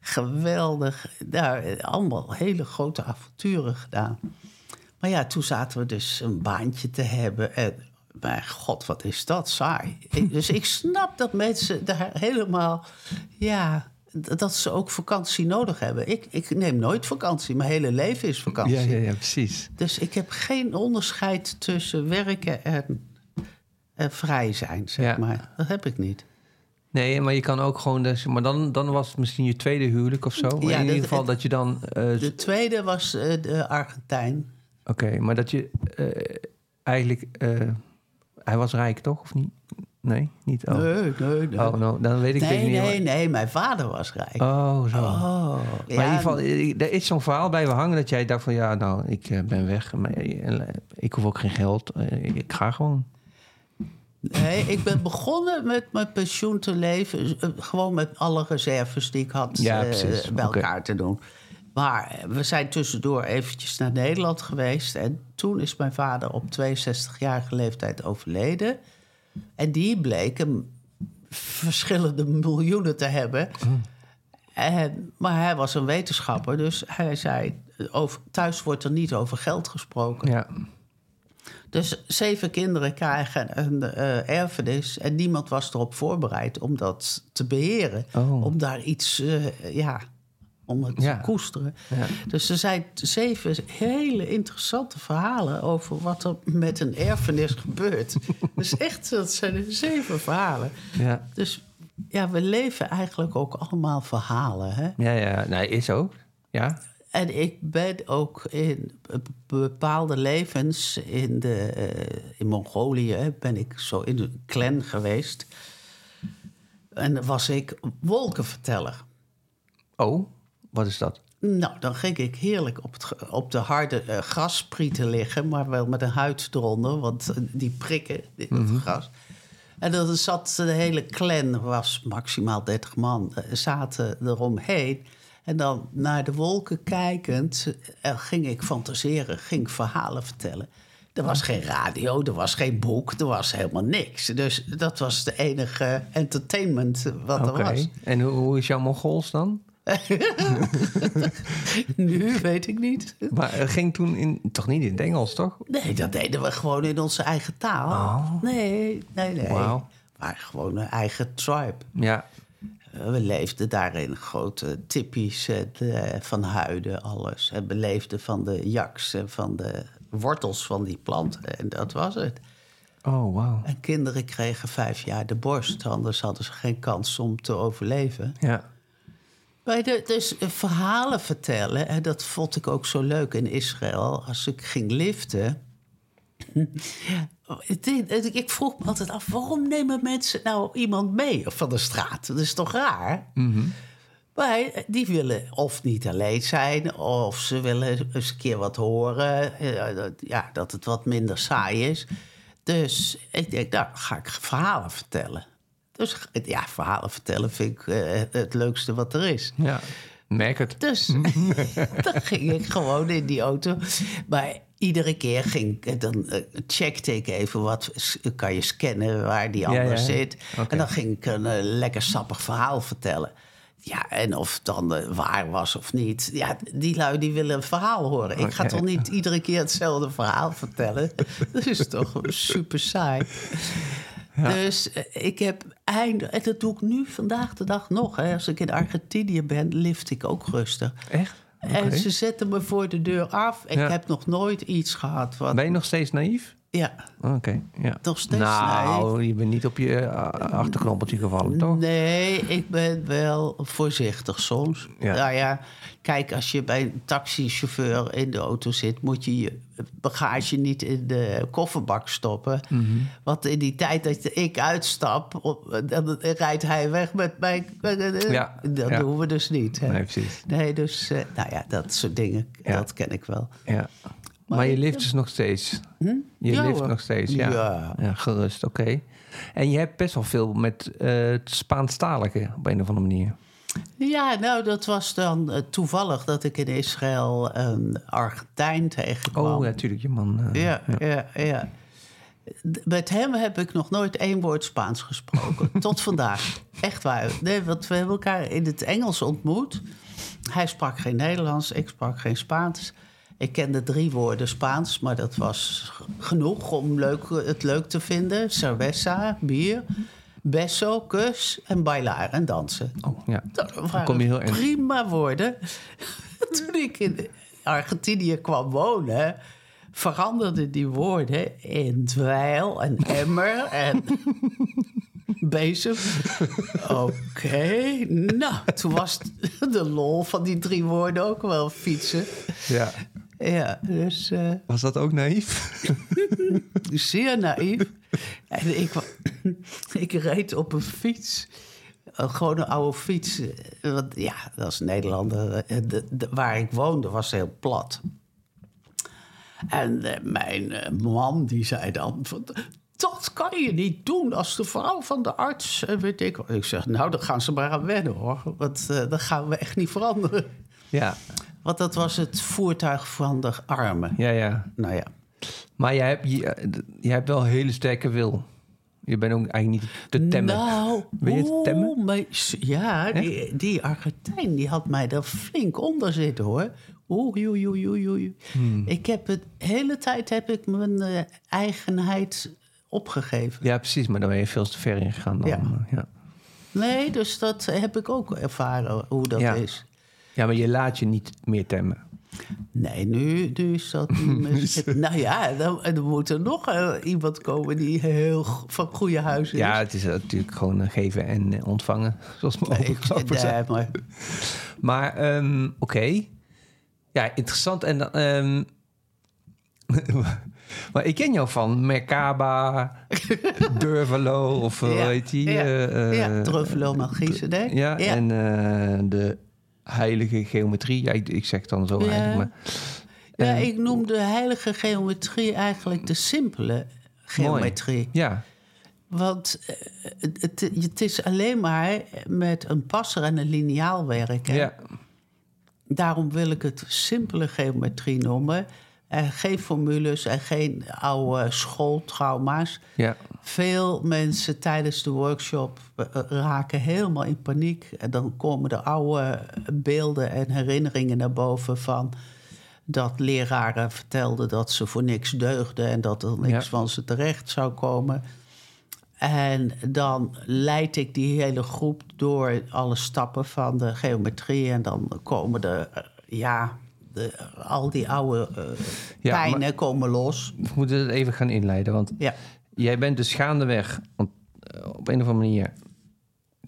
Geweldig. Nou, allemaal hele grote avonturen gedaan. Maar ja, toen zaten we dus een baantje te hebben. En mijn god, wat is dat saai. Ik- dus ik snap dat mensen daar helemaal... Ja, dat ze ook vakantie nodig hebben. Ik, ik neem nooit vakantie. Mijn hele leven is vakantie. Ja, ja, ja, precies. Dus ik heb geen onderscheid tussen werken en, en vrij zijn, zeg Ja. maar. Dat heb ik niet. Nee, maar je kan ook gewoon... Dus, maar dan, dan was het misschien je tweede huwelijk of zo. Maar Ja, in ieder geval het- dat je dan... eh, De tweede was eh, de Argentijn. Oké, maar dat je eh, eigenlijk... hij was rijk, toch? Of niet? Nee, niet? Oh, Nee, nee, nee. oh nou, dan weet ik het nee, niet. nee, nee, mijn vader was rijk. Oh, zo. Oh, Maar in ieder geval, eh, er is zo'n verhaal bij we hangen dat jij dacht van... ja, nou, ik eh, ben weg. Maar, eh, ik hoef ook geen geld. Ik ga gewoon. Nee, ik ben begonnen met mijn pensioen te leven. Gewoon met alle reserves die ik had Ja, bij elkaar te doen. Maar we zijn tussendoor eventjes naar Nederland geweest. En toen is mijn vader op 62-jarige leeftijd overleden. En die bleek hem verschillende miljoenen te hebben. En, maar hij was een wetenschapper, dus hij zei... Over, thuis wordt er niet over geld gesproken. Ja, Dus zeven kinderen krijgen een eh, erfenis en niemand was erop voorbereid om dat te beheren. Oh. Om daar iets, eh, ja, om het Ja. te koesteren. Ja. Dus er zijn zeven hele interessante verhalen over wat er met een erfenis gebeurt. <laughs> dus echt, dat zijn zeven verhalen. Ja, Dus ja, we leven eigenlijk ook allemaal verhalen. Hè? ja, ja. Nee, is ook. Ja, En ik ben ook in bepaalde levens in, de, eh, in Mongolië... ben ik zo in een clan geweest. En was ik wolkenverteller. Oh, wat is dat? Nou, dan ging ik heerlijk op, het, op de harde grasprieten liggen... maar wel met een huid eronder, want eh, die prikken, dit het gras... En dan zat de hele clan, was maximaal 30 man, eh, zaten eromheen. En dan naar de wolken kijkend ging ik fantaseren, ging verhalen vertellen. Er was geen radio, er was geen boek, er was helemaal niks. Dus dat was de enige entertainment wat er was. En hoe, hoe is jouw Mongols dan? <laughs> Nu weet ik niet. Maar het ging toen in, toch niet in het Engels, toch? Nee, dat deden we gewoon in onze eigen taal. Nee, nee, nee. We waren gewoon een eigen tribe. Ja. Eh, We leefden daarin grote tippies eh, van huiden, alles. En we leefden van de jaks en van de wortels van die planten. En dat was het. Oh, wauw. En kinderen kregen vijf jaar de borst, anders hadden ze geen kans om te overleven. Ja. Bij de, dus eh, verhalen vertellen, en dat vond ik ook zo leuk in Israël. Als ik ging liften. <laughs> Ik vroeg me altijd af, waarom nemen mensen nou iemand mee van de straat? Dat is toch raar? Maar eh, die willen of niet alleen zijn, of ze willen eens een keer wat horen. eh, Ja, dat het wat minder saai is. Dus ik denk, nou, ga ik verhalen vertellen. Dus ja, verhalen vertellen vind ik eh, het leukste wat er is. Ja. Merk het. Dus <laughs> dan ging ik gewoon in die auto. Maar iedere keer ging ik, dan eh, checkte ik even wat kan je scannen waar die ander ja. zit. En dan ging ik een eh, lekker sappig verhaal vertellen. Ja, en of het dan eh, waar was of niet. Ja, die lui die willen een verhaal horen. Ik ga toch niet iedere keer hetzelfde verhaal vertellen? <laughs> Dat is toch super saai. Dus eh, ik heb einde... En dat doe ik nu vandaag de dag nog. Hè. Als ik in Argentinië ben, lift ik ook rustig. Echt? En ze zetten me voor de deur af. Ik Ja. heb nog nooit iets gehad wat... Ben je nog steeds naïef? Ja, Oké, ja. Nog steeds Nou, je bent niet op je uh, achterknoppeltje gevallen, toch? nee, ik ben wel voorzichtig soms. Ja. Nou ja, kijk, als je bij een taxichauffeur in de auto zit... moet je je bagage niet in de kofferbak stoppen. Mhm. Want in die tijd dat ik uitstap, op- dan rijdt hij weg met mijn... Ja, Dat ja. doen we dus niet. hè. Nee, precies. Nee, dus, eh, nou ja, dat soort dingen, dat ken ik wel. Ja. Maar, je lift dus nog steeds? Je Ja, hoor. nog steeds, ja. Ja. Ja, gerust, oké. En je hebt best wel veel met eh het Spaanstalige op een of andere manier. Ja, nou, dat was dan eh, toevallig dat ik in Israël een Argentijn tegenkwam. Oh, natuurlijk, je man. eh, ja, ja, ja. Met hem heb ik nog nooit één woord Spaans gesproken. <laughs> tot vandaag. Echt waar. Nee, want we hebben elkaar in het Engels ontmoet. Hij sprak geen Nederlands, ik sprak geen Spaans. Ik kende drie woorden Spaans, maar dat was genoeg om leuk, het leuk te vinden. Cerveza, bier, beso, kus en bailar en dansen. Oh, ja. Dat Dan waren kom je heel eind. prima woorden. <laughs> Toen ik in Argentinië kwam wonen, veranderden die woorden in dweil en emmer en <laughs> bezem. Oké, nou, toen was de lol van die drie woorden ook wel fietsen. ja. Ja, dus eh, Was dat ook naïef? <laughs> zeer naïef. En ik, <clears throat> ik reed op een fiets. Gewoon een oude fiets. Eh, Want ja, dat is Nederlander. Eh, de- de- waar ik woonde was heel plat. En mijn man die zei dan... Van, dat kan je niet doen als de vrouw van de arts. En weet ik, ik zeg, nou, dan gaan ze maar aan wennen, hoor. Want eh dat gaan we echt niet veranderen. ja. Want dat was het voertuig van de armen. Ja, ja. Nou ja. Maar jij hebt, je, je hebt wel een hele sterke wil. Je bent ook eigenlijk niet te temmen. Nou, je temmen? maar s- ja, die, die Argentijn die had mij er flink onder zitten hoor. Oei, oei, oei, oei, oei. Hmm. Ik heb het de hele tijd heb ik mijn eh, eigenheid opgegeven. Ja, precies. Maar dan ben je veel te ver in gegaan. Dan, Ja. eh, ja. Nee, dus dat heb ik ook ervaren hoe dat Ja. is. Ja, maar je laat je niet meer temmen. Nee, nu, nu is dat <laughs> niet nou ja, dan, dan moet er nog eh, iemand komen die heel van goede huis is. Ja, het is natuurlijk gewoon eh, geven en eh, ontvangen, <laughs> zoals mijn Nee, maar Maar ehm, oké. Ja, interessant. En dan, ehm, <laughs> maar ik ken jou van Merkaba, Durvelo of eh, hoe Ja, heet die? ja, eh, ja. Ja, ja. en de heilige geometrie. Ja, ik, ik zeg dan zo Ja. heilig, maar... Ja, eh, ik noem de heilige geometrie eigenlijk de simpele geometrie. Ja, Want eh, het, het, het is alleen maar met een passer en een liniaal werken. ja, Daarom wil ik het simpele geometrie noemen. En geen formules en geen oude schooltrauma's. ja, Veel mensen tijdens de workshop eh, raken helemaal in paniek. En dan komen de oude beelden en herinneringen naar boven van dat leraren vertelden dat ze voor niks deugden en dat er niks Ja. van ze terecht zou komen. En dan leid ik die hele groep door alle stappen van de geometrie. En dan komen de, eh, ja, de, al die oude eh, Ja, pijnen komen los. we moeten het even gaan inleiden. Want Ja. jij bent dus gaandeweg want, eh, op een of andere manier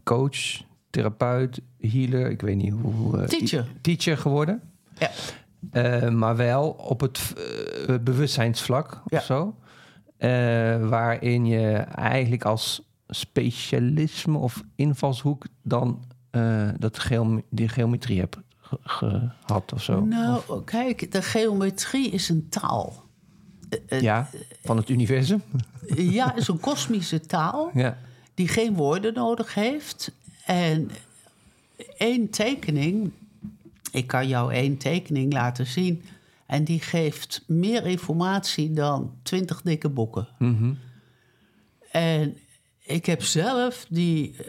coach, therapeut, healer, ik weet niet hoe... eh, Teacher. Teacher geworden. Ja. Maar wel op het bewustzijnsvlak Ja. of zo. Waarin je eigenlijk als specialisme of invalshoek dan dat geom die geometrie hebt gehad of zo. Nou, kijk, de geometrie is een taal. Eh, ja, van het universum. Ja, is een kosmische taal <laughs> Ja, die geen woorden nodig heeft. En één tekening, ik kan jou één tekening laten zien. En die geeft meer informatie dan twintig dikke boeken. Mhm. En ik heb zelf die eh,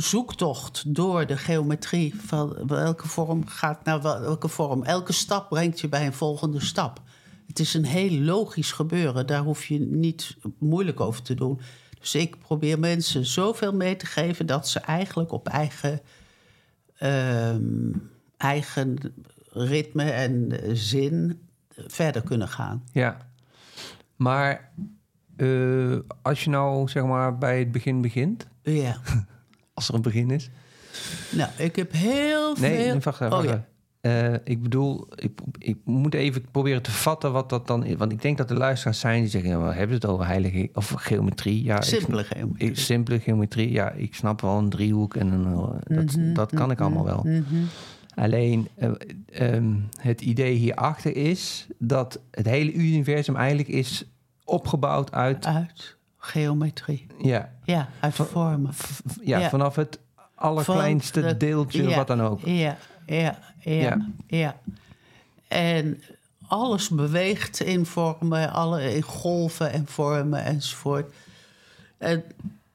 zoektocht door de geometrie van welke vorm gaat naar wel- welke vorm. Elke stap brengt je bij een volgende stap. Het is een heel logisch gebeuren. Daar hoef je niet moeilijk over te doen. Dus ik probeer mensen zoveel mee te geven dat ze eigenlijk op eigen, ehm, eigen ritme en zin verder kunnen gaan. ja. Maar eh, als je nou zeg maar bij het begin begint, Ja. <laughs> als er een begin is. Nou, ik heb heel Nee, veel. nee wacht even. Oh, wacht ja. Eh, ik bedoel, ik, ik moet even proberen te vatten wat dat dan is. Want ik denk dat er luisteraars zijn die zeggen... Ja, we hebben het over heilige of geometrie. Ja, ik- Simpele geometrie. ik- simpele geometrie, ja, ik snap wel een driehoek en een... eh, Dat, Mhm, dat kan ik allemaal wel. Alleen eh, ehm, het idee hierachter is dat het hele universum eigenlijk is opgebouwd uit... Uit geometrie. Ja, Ja, uit vormen. v- v- ja, Ja. vanaf het allerkleinste Van de- deeltje, ja, wat dan ook. Ja, ja, ja, Ja. ja. En alles beweegt in vormen, alle in golven en vormen enzovoort. En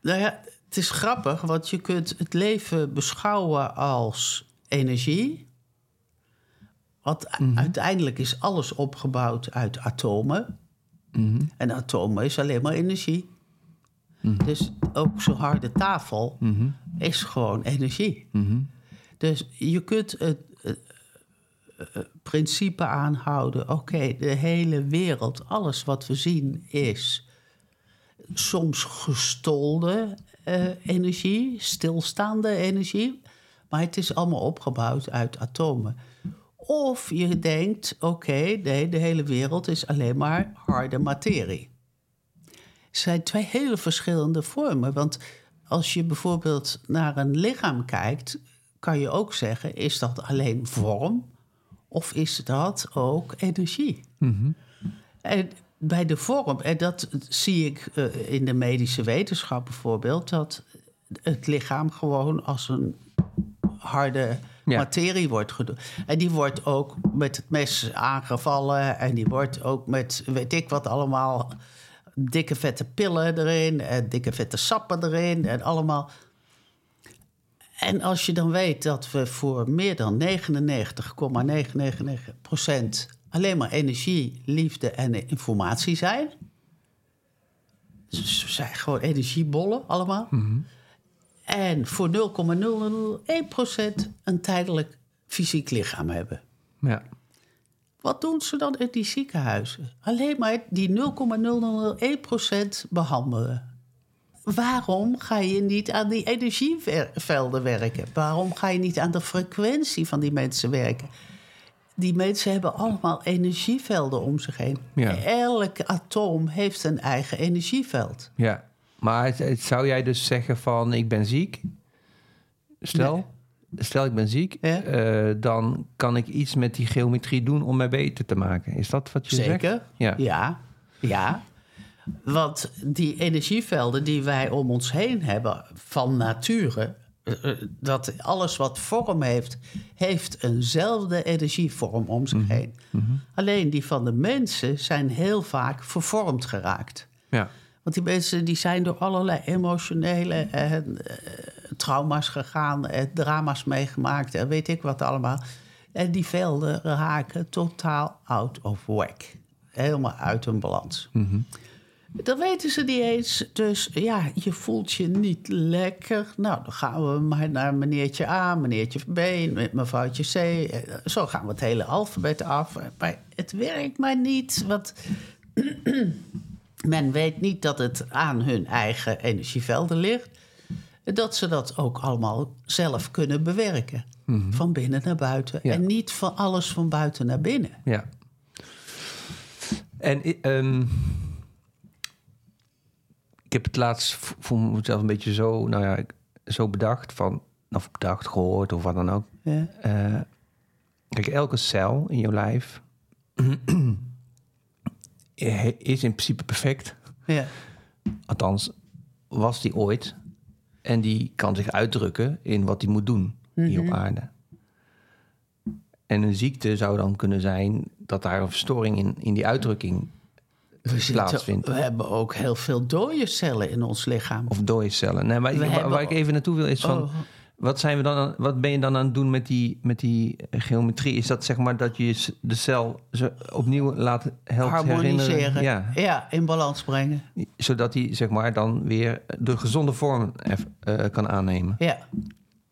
nou ja, het is grappig, want je kunt het leven beschouwen als energie. Want u- uiteindelijk is alles opgebouwd uit atomen. Mhm. En atomen is alleen maar energie. Dus ook zo'n harde tafel Mhm. is gewoon energie. Mhm. Dus je kunt het eh, eh, principe aanhouden: oké, de hele wereld, alles wat we zien, is soms gestolde eh, energie, stilstaande energie, maar het is allemaal opgebouwd uit atomen. Of je denkt: oké, nee, de hele wereld is alleen maar harde materie. Het zijn twee hele verschillende vormen. Want als je bijvoorbeeld naar een lichaam kijkt, kan je ook zeggen: is dat alleen vorm of is dat ook energie? En bij de vorm, en dat zie ik eh, in de medische wetenschap bijvoorbeeld, dat het lichaam gewoon als een harde Ja. materie wordt gedaan. En die wordt ook met het mes aangevallen en die wordt ook met weet ik wat allemaal dikke vette pillen erin en dikke vette sappen erin en allemaal. En als je dan weet dat we voor meer dan 99,999% alleen maar energie, liefde en informatie zijn. Ze zijn gewoon energiebollen allemaal. En voor 0,001% een tijdelijk fysiek lichaam hebben. Ja. Wat doen ze dan in die ziekenhuizen? Alleen maar die 0,001% behandelen. Waarom ga je niet aan die energievelden werken? Waarom ga je niet aan de frequentie van die mensen werken? Die mensen hebben allemaal energievelden om zich heen. Ja. Elk atoom heeft een eigen energieveld. Ja, maar zou jij dus zeggen van ik ben ziek? Stel, stel ik ben ziek, Ja. eh, dan kan ik iets met die geometrie doen om mij beter te maken. Is dat wat je zegt? Zeker. Ja. ja. Ja. Want die energievelden die wij om ons heen hebben van nature, eh, eh, dat alles wat vorm heeft, heeft eenzelfde energievorm om zich heen. Alleen die van de mensen zijn heel vaak vervormd geraakt. Ja. Want die mensen die zijn door allerlei emotionele eh, trauma's gegaan, eh, drama's meegemaakt en weet ik wat allemaal. En die velden raken totaal out of whack. Helemaal uit hun balans. Dat weten ze niet eens. Dus ja, je voelt je niet lekker. Nou, dan gaan we maar naar meneertje A, meneertje B, met mevrouwtje C. Eh, Zo gaan we het hele alfabet af. Maar het werkt maar niet. Want <clears throat> men weet niet dat het aan hun eigen energievelden ligt. Dat ze dat ook allemaal zelf kunnen bewerken. Van binnen naar buiten. Ja. En niet van alles van buiten naar binnen. Ja. En ehm, ik heb het laatst voor mezelf een beetje zo, nou ja, zo bedacht van, of bedacht, gehoord of wat dan ook. Ja. Eh, kijk, elke cel in je lijf <clears throat> is in principe perfect. Ja. Althans, was die ooit. En die kan zich uitdrukken in wat hij moet doen hier op aarde. En een ziekte zou dan kunnen zijn dat daar een verstoring in, in die uitdrukking We, zitten- plaatsvindt. we hebben ook heel veel dode cellen in ons lichaam. Of dode cellen. Nee, maar waar ik even naartoe wil is van... Oh. Wat, zijn we dan aan- wat ben je dan aan het doen met die, met die geometrie? Is dat zeg maar dat je de cel opnieuw laat helpt Harmoniseren. herinneren? Ja, Ja. in balans brengen. zodat hij zeg maar dan weer de gezonde vorm eh, kan aannemen. Ja,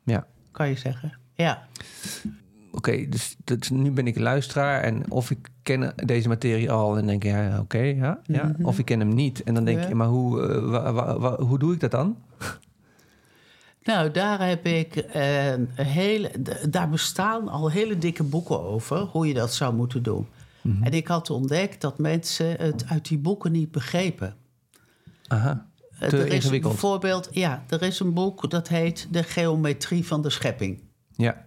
Ja. kan je zeggen. Ja. Oké, dus, dus nu ben ik luisteraar en of ik ken deze materie al en denk ja, oké, ja, ja. Of ik ken hem niet en dan denk Ja. je, maar hoe, eh, hoe doe ik dat dan? Nou, daar heb ik eh, een hele. d- Daar bestaan al hele dikke boeken over hoe je dat zou moeten doen. En ik had ontdekt dat mensen het uit die boeken niet begrepen. Aha, Eh, te er is ingewikkeld. bijvoorbeeld, ja, er is een boek dat heet De Geometrie van de Schepping. Ja,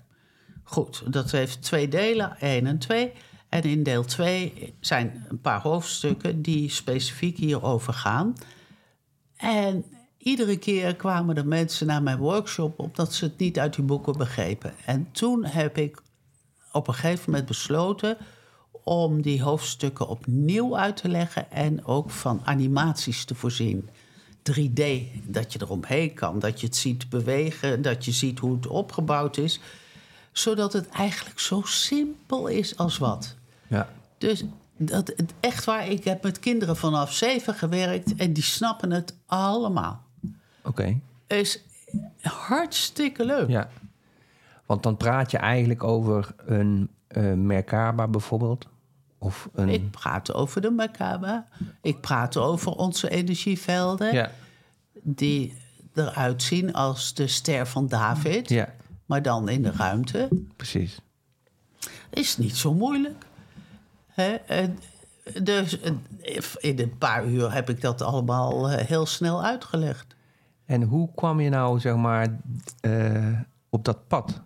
Goed, dat heeft twee delen, 1 en 2. En in deel 2 zijn een paar hoofdstukken die specifiek hierover gaan. En iedere keer kwamen de mensen naar mijn workshop omdat ze het niet uit die boeken begrepen. En toen heb ik op een gegeven moment besloten om die hoofdstukken opnieuw uit te leggen en ook van animaties te voorzien. 3D, dat je eromheen kan, dat je het ziet bewegen, dat je ziet hoe het opgebouwd is, zodat het eigenlijk zo simpel is als wat. ja, Dus dat, echt waar, ik heb met kinderen vanaf zeven gewerkt en die snappen het allemaal. Oké. Is hartstikke leuk. Ja. Want dan praat je eigenlijk over een eh Merkaba bijvoorbeeld. Of een... Ik praat over de Merkaba. Ik praat over onze energievelden. ja, Die eruit zien als de ster van David. ja, Maar dan in de ruimte. precies. Is niet zo moeilijk. Hè? En dus eh, in een paar uur heb ik dat allemaal eh, heel snel uitgelegd. En hoe kwam je nou, zeg maar, eh, op dat pad?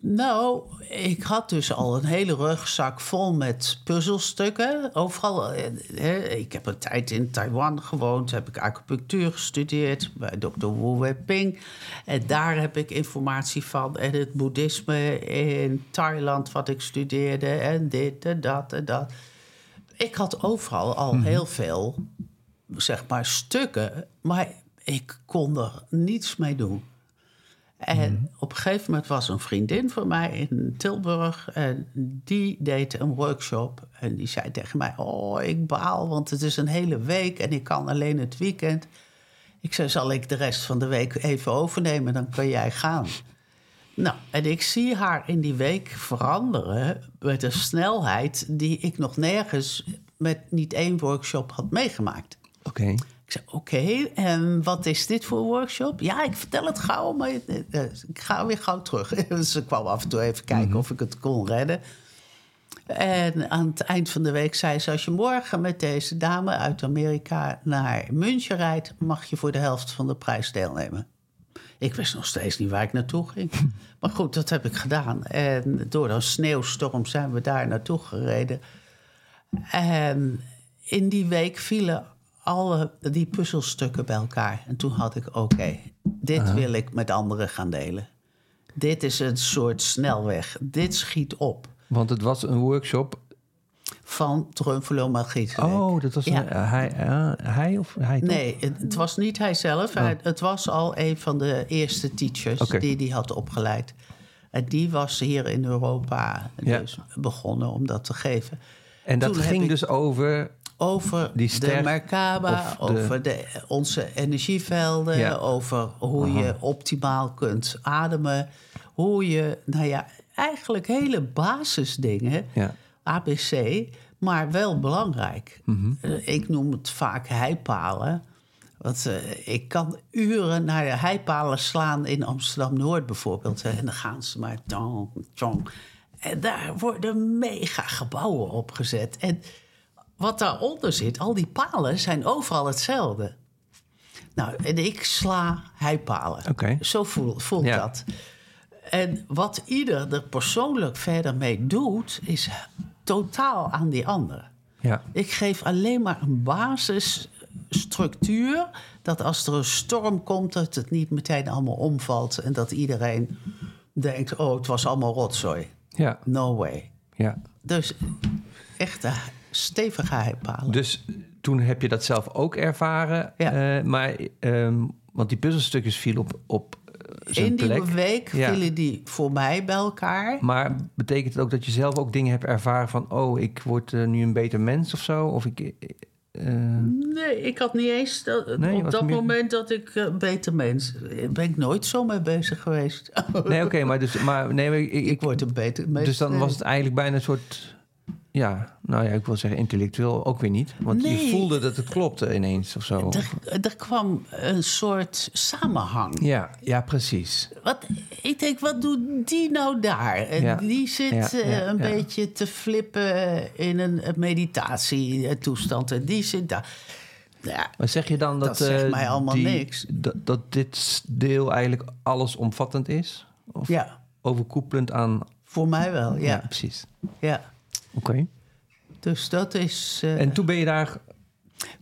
Nou, ik had dus al een hele rugzak vol met puzzelstukken. Overal. eh, hè, Ik heb een tijd in Taiwan gewoond, heb ik acupunctuur gestudeerd bij Dr. Wu Wei-ping. En daar heb ik informatie van. En het boeddhisme in Thailand, wat ik studeerde. En dit en dat en dat. Ik had overal al heel veel, zeg maar, stukken. Maar ik kon er niets mee doen. En op een gegeven moment was een vriendin van mij in Tilburg. En die deed een workshop. En die zei tegen mij: Oh, ik baal, want het is een hele week en ik kan alleen het weekend. Ik zei: Zal ik de rest van de week even overnemen? Dan kan jij gaan. Nou, en ik zie haar in die week veranderen met een snelheid die ik nog nergens met niet één workshop had meegemaakt. Oké. Ik zei, oké, en wat is dit voor workshop? Ja, ik vertel het gauw, maar eh, ik ga weer gauw terug. <laughs> Dus ze kwam af en toe even kijken of ik het kon redden. En aan het eind van de week zei ze... als je morgen met deze dame uit Amerika naar München rijdt... mag je voor de helft van de prijs deelnemen. Ik wist nog steeds niet waar ik naartoe ging. <laughs> Maar goed, dat heb ik gedaan. En door een sneeuwstorm zijn we daar naartoe gereden. En in die week vielen alle die puzzelstukken bij elkaar. En toen had ik, oké, dit wil ik met anderen gaan delen. Dit is een soort snelweg. Dit schiet op. Want het was een workshop. Van Drumfelo Magiet. Oh, dat was Ja. een- hij, eh, hij of hij? toch? Nee, het, het was niet hij zelf. Hij- het was al een van de eerste teachers die hij had opgeleid. En die was hier in Europa Ja. dus begonnen om dat te geven. En dat Toen ging ik- dus over. Over Die ster de Merkaba, de- over de, onze energievelden, Ja. over hoe je optimaal kunt ademen. Hoe je, nou ja, eigenlijk hele basisdingen, Ja. ABC, maar wel belangrijk. Mhm. Eh, Ik noem het vaak heipalen. Want eh, ik kan uren naar de heipalen slaan in Amsterdam-Noord bijvoorbeeld. hè. En dan gaan ze maar tong, tong. En daar worden mega gebouwen opgezet. En wat daaronder zit, al die palen zijn overal hetzelfde. Nou, en ik sla heipalen. Oké. Zo voel, voelt Ja. dat. En wat ieder er persoonlijk verder mee doet, is totaal aan die ander. Ja. Ik geef alleen maar een basisstructuur. Dat als er een storm komt, dat het niet meteen allemaal omvalt. En dat iedereen denkt: oh, het was allemaal rotzooi. Ja. No way. ja. Dus echt heipalen. Dus toen heb je dat zelf ook ervaren. Ja. eh, maar, ehm, want die puzzelstukjes vielen op, op eh, zijn In die plek. week Ja. vielen die voor mij bij elkaar. Maar betekent het ook dat je zelf ook dingen hebt ervaren van... oh, ik word eh, nu een beter mens of zo? Of ik... eh, Nee, ik had niet eens dat, Nee, op dat meer- moment dat ik beter mens. Ben ik nooit zo mee bezig geweest. nee, oké, maar, dus, maar nee, maar ik, ik, ik word een beter mens. Dus dan nee. was het eigenlijk bijna een soort... Ja, nou ja, ik wil zeggen intellectueel ook weer niet. Want je Nee. voelde dat het klopte ineens of zo. Er, er kwam een soort samenhang. Ja, ja, precies. Wat, ik denk, wat doet die nou daar? En Ja. die zit Ja, eh, ja, een ja. beetje te flippen in een meditatietoestand. En die zit daar. Ja, Maar zeg je dan dat... Dat zegt eh, mij allemaal die- niks. Dat, dat dit deel eigenlijk allesomvattend is? Of ja, overkoepelend aan... voor mij wel, ja. ja. precies. Oké. Dus dat is... eh, En toen ben je daar...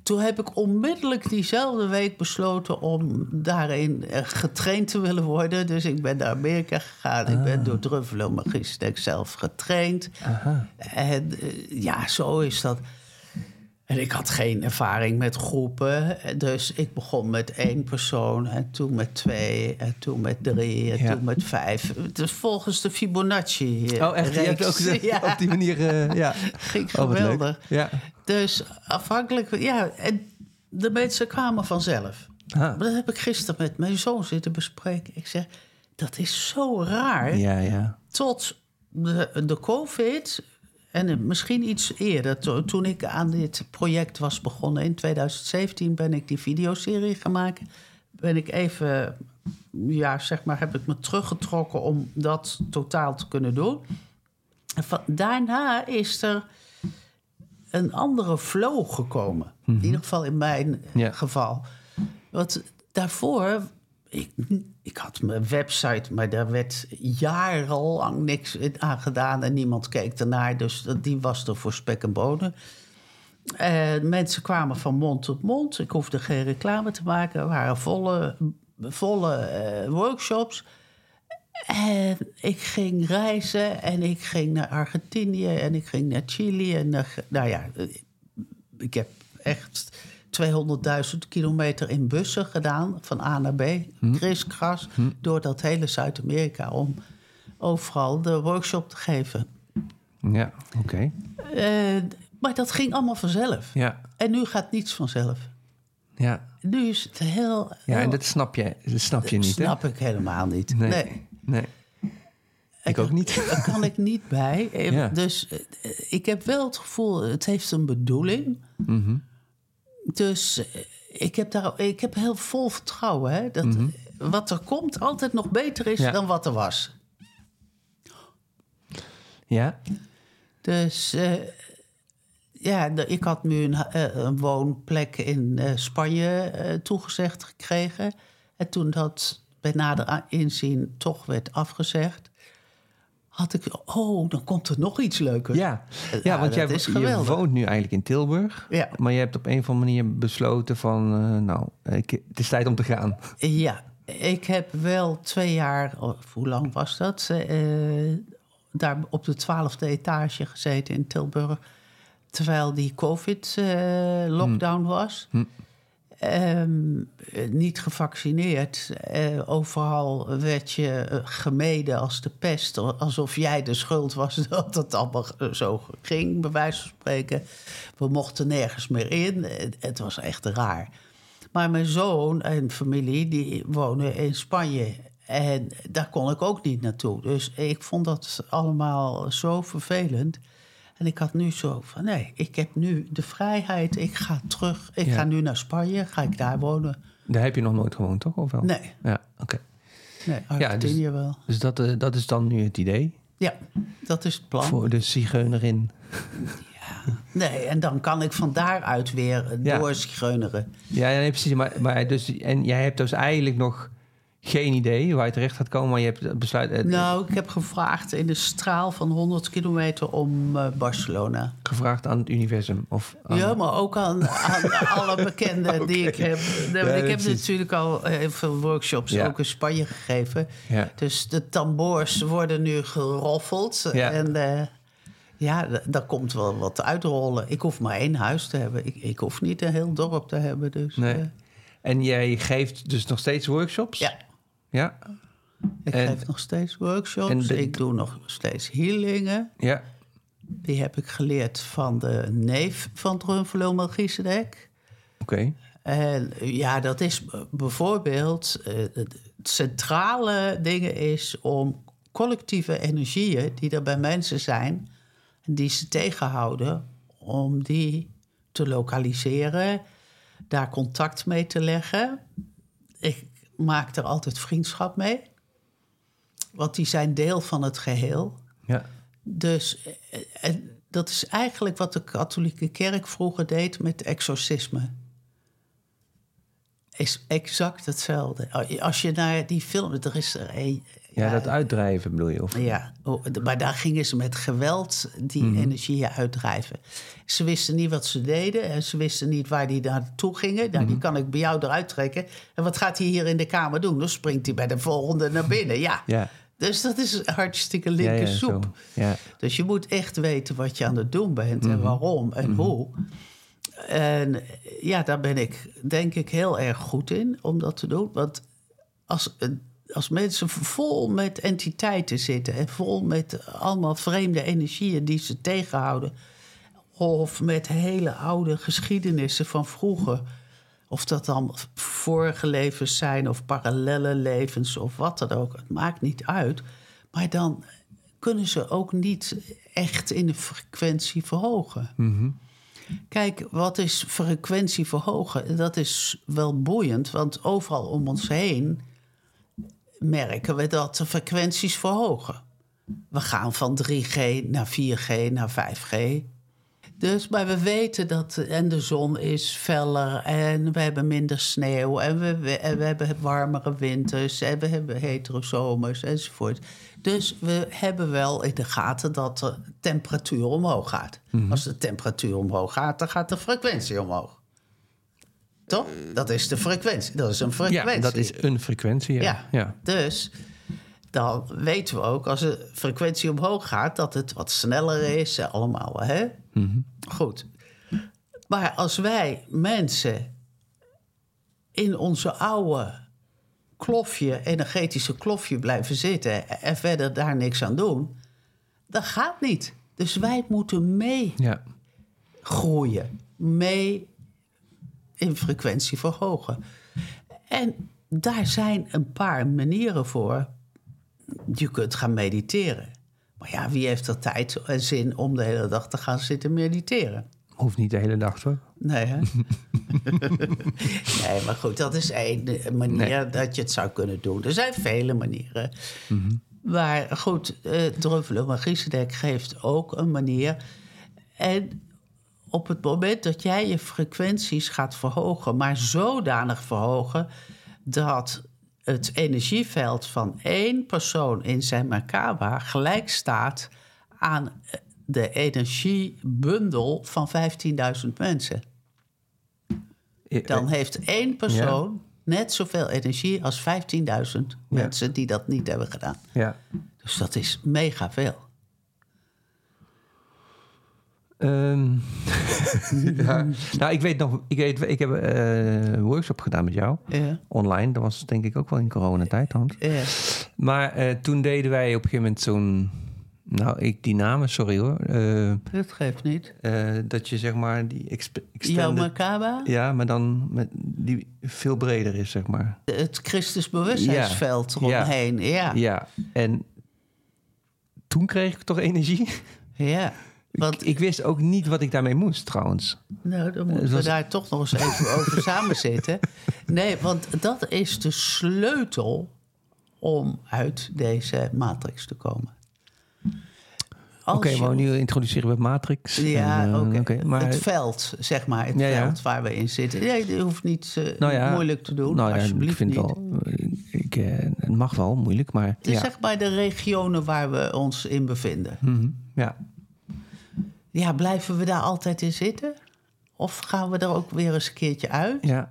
Toen heb ik onmiddellijk diezelfde week besloten om daarin eh, getraind te willen worden. Dus ik ben naar Amerika gegaan. Ik ben door Druffelo Magister zelf getraind. Aha. En eh, ja, zo is dat. En ik had geen ervaring met groepen. Dus ik begon met één persoon. En toen met twee. En toen met drie. En Ja. toen met vijf. Dus volgens de Fibonacci. Oh, echt? Je hebt ook <laughs> Ja, op die manier... eh, ja. ging Oh, geweldig. Ja. Dus afhankelijk, ja, en de mensen kwamen vanzelf. Ah. Maar dat heb ik gisteren met mijn zoon zitten bespreken. Ik zeg, dat is zo raar. Ja, ja. Tot de, de COVID, en misschien iets eerder, to- toen ik aan dit project was begonnen in 2017, ben ik die videoserie gaan maken. Ben ik even, ja, zeg maar, heb ik me teruggetrokken om dat totaal te kunnen doen. En van- daarna is er een andere flow gekomen. In ieder geval in mijn Ja. geval. Want daarvoor, ik, ik had mijn website, maar daar werd jarenlang niks aan gedaan en niemand keek ernaar. Dus die was er voor spek en bonen. En mensen kwamen van mond tot mond. Ik hoefde geen reclame te maken. Er waren volle, volle eh, workshops. En ik ging reizen en ik ging naar Argentinië en ik ging naar Chili. En naar, nou ja, ik heb echt 200.000 kilometer in bussen gedaan, van A naar B, kriskras, door dat hele Zuid-Amerika om overal de workshop te geven. Ja, oké. Eh, maar dat ging allemaal vanzelf. Ja, En nu gaat niets vanzelf. ja. Nu is het heel. Ja, heel- en dat snap je, dat snap je niet, hè? snap ik helemaal niet. Nee. nee. nee. Ik ook niet. Daar kan ik niet bij. <laughs> Ja. Dus eh, ik heb wel het gevoel, het heeft een bedoeling. Mhm. Dus eh, ik heb, daar, ik heb heel vol vertrouwen. Hè, dat wat er komt altijd nog beter is Mhm. Ja. dan wat er was. Ja? Dus eh, ja, ik had nu een, eh, een woonplek in Spanje toegezegd gekregen. En toen dat bij nader inzien toch werd afgezegd... had ik, oh, dan komt er nog iets leukers. Ja, ja Ja, want dat jij je woont nu eigenlijk in Tilburg. Ja. Maar je hebt op een of andere manier besloten van... eh, nou, ik, het is tijd om te gaan. Ja, ik heb wel twee jaar, of hoe lang was dat? eh, daar op de twaalfde etage gezeten in Tilburg. Terwijl die COVID-lockdown was. Ehm, eh, niet gevaccineerd. Eh, overal werd je eh, gemeden als de pest. Alsof jij de schuld was <laughs> dat het allemaal zo ging, bij wijze van spreken. We mochten nergens meer in. Het- Het was echt raar. Maar mijn zoon en familie die wonen in Spanje. En daar kon ik ook niet naartoe. Dus ik vond dat allemaal zo vervelend. En ik had nu zo van, nee, ik heb nu de vrijheid. Ik ga terug. Ik Ja. ga nu naar Spanje. Ga ik daar wonen? Daar heb je nog nooit gewoond, toch? Of wel? Nee, Ja, oké. nee Ja, dus- Argentinië wel. Dus dat, eh, dat is dan nu het idee Ja, dat is het plan. voor de zigeunerin. Nee, en dan kan ik van daaruit weer Ja. doorschreuneren. Ja, ja nee, precies. Maar, maar dus, en jij hebt dus eigenlijk nog geen idee waar je terecht gaat komen, maar je hebt besluit eh, Nou, ik heb gevraagd in de straal van 100 kilometer om eh, Barcelona. gevraagd aan het universum. Of aan- Ja, maar ook aan, aan <laughs> alle bekenden die ik heb. Nee, want Ja, ik heb natuurlijk al heel veel workshops Ja. ook in Spanje gegeven. Ja. Dus de tambours worden nu geroffeld. Ja. En eh, ja, daar komt wel wat uitrollen. Ik hoef maar één huis te hebben. Ik, ik hoef niet een heel dorp te hebben. Dus, Nee. eh, En jij geeft dus nog steeds workshops? ja, Ja. ik En- geef nog steeds workshops. de- ik doe nog steeds healingen. Ja. Die heb ik geleerd van de neef van Drunvelo Melchizedek. Oké. En ja, dat is bijvoorbeeld... eh, het centrale ding is om collectieve energieën... die er bij mensen zijn die ze tegenhouden... om die te lokaliseren, daar contact mee te leggen. Ik maak er altijd vriendschap mee. Want die zijn deel van het geheel. Ja. Dus eh, en dat is eigenlijk wat de katholieke kerk vroeger deed met exorcisme. Is exact hetzelfde. Als je naar die film, er is er een. Ja, dat uitdrijven bedoel je? Of? Ja, oh, maar daar gingen ze met geweld die Mhm. energieën uitdrijven. Ze wisten niet wat ze deden en ze wisten niet waar die naartoe gingen. Nou, Mhm. die kan ik bij jou eruit trekken. En wat gaat hij hier in de kamer doen? Dan springt hij bij de volgende naar binnen. Ja. Ja. Dus dat is hartstikke linker ja, soep. Ja. Dus je moet echt weten wat je aan het doen bent Mhm. en waarom en hoe. En ja, daar ben ik denk ik heel erg goed in om dat te doen. Want als, als mensen vol met entiteiten zitten en vol met allemaal vreemde energieën die ze tegenhouden, of met hele oude geschiedenissen van vroeger. Of dat dan vorige levens zijn of parallele levens of wat dan ook. Het maakt niet uit. Maar dan kunnen ze ook niet echt in de frequentie verhogen. Kijk, wat is frequentie verhogen? Dat is wel boeiend, want overal om ons heen merken we dat de frequenties verhogen. We gaan van 3G naar 4G naar 5G. Dus, maar we weten dat. En de zon is feller. En we hebben minder sneeuw. En we, we, en we hebben warmere winters. En we hebben hetere zomers enzovoort. Dus we hebben wel in de gaten dat de temperatuur omhoog gaat. Als de temperatuur omhoog gaat, dan gaat de frequentie omhoog. Toch? Dat is de frequentie. Dat is een frequentie. ja, dat is een frequentie. Ja. Ja. ja. Dus dan weten we ook als de frequentie omhoog gaat dat het wat sneller is. eh, Allemaal, hè? Goed. Maar als wij mensen in onze oude klofje, energetische klofje blijven zitten en verder daar niks aan doen, dat gaat niet. Dus wij moeten mee Ja. groeien, mee in frequentie verhogen. En daar zijn een paar manieren voor. je kunt gaan mediteren. Maar ja, wie heeft er tijd en zin om de hele dag te gaan zitten mediteren? Hoeft niet de hele dag, toch? Nee, hè? <laughs> nee, maar goed, dat is één manier dat je het zou kunnen doen. Er zijn vele manieren. Maar goed, uh, Druffelen Magisedek geeft ook een manier. En op het moment dat jij je frequenties gaat verhogen, maar zodanig verhogen dat het energieveld van één persoon in zijn Merkaba gelijk staat aan de energiebundel van 15.000 mensen. Dan heeft één persoon net zoveel energie als 15.000 mensen die dat niet hebben gedaan. Ja. Dus dat is mega veel. Um, <laughs> ja. Nou, ik weet nog, ik, weet, ik heb uh, een workshop gedaan met jou. Ja. Online. Dat was denk ik ook wel in coronatijd, Hans. Ja. Maar uh, toen deden wij op een gegeven moment zo'n... Nou, ik die namen, sorry hoor. Uh, dat geeft niet. dat je zeg maar die extended... Jouw Makaba? Ja, maar dan met die veel breder is, zeg maar. Het Christus bewustzijnsveld ja. eromheen, ja. Ja, en toen kreeg ik toch energie. Ja. Want, ik, ik, wist ook niet wat ik daarmee moest, trouwens. Nou, dan moeten we daar toch nog eens even over <laughs> samen zitten. Nee, want dat is de sleutel om uit deze matrix te komen. Oké, okay, maar nu introduceren we Matrix. Ja, en, uh, oké. Okay. Maar... Het veld, zeg maar, het ja, veld ja. waar we in zitten. Nee, je hoeft niet uh, nou ja, moeilijk te doen, nou alsjeblieft ik vind niet. Wel, ik, uh, het mag wel moeilijk, maar... Het is zeg maar de regionen waar we ons in bevinden. Mm -hmm. Ja. Ja, blijven we daar altijd in zitten? Of gaan we er ook weer eens een keertje uit? Ja.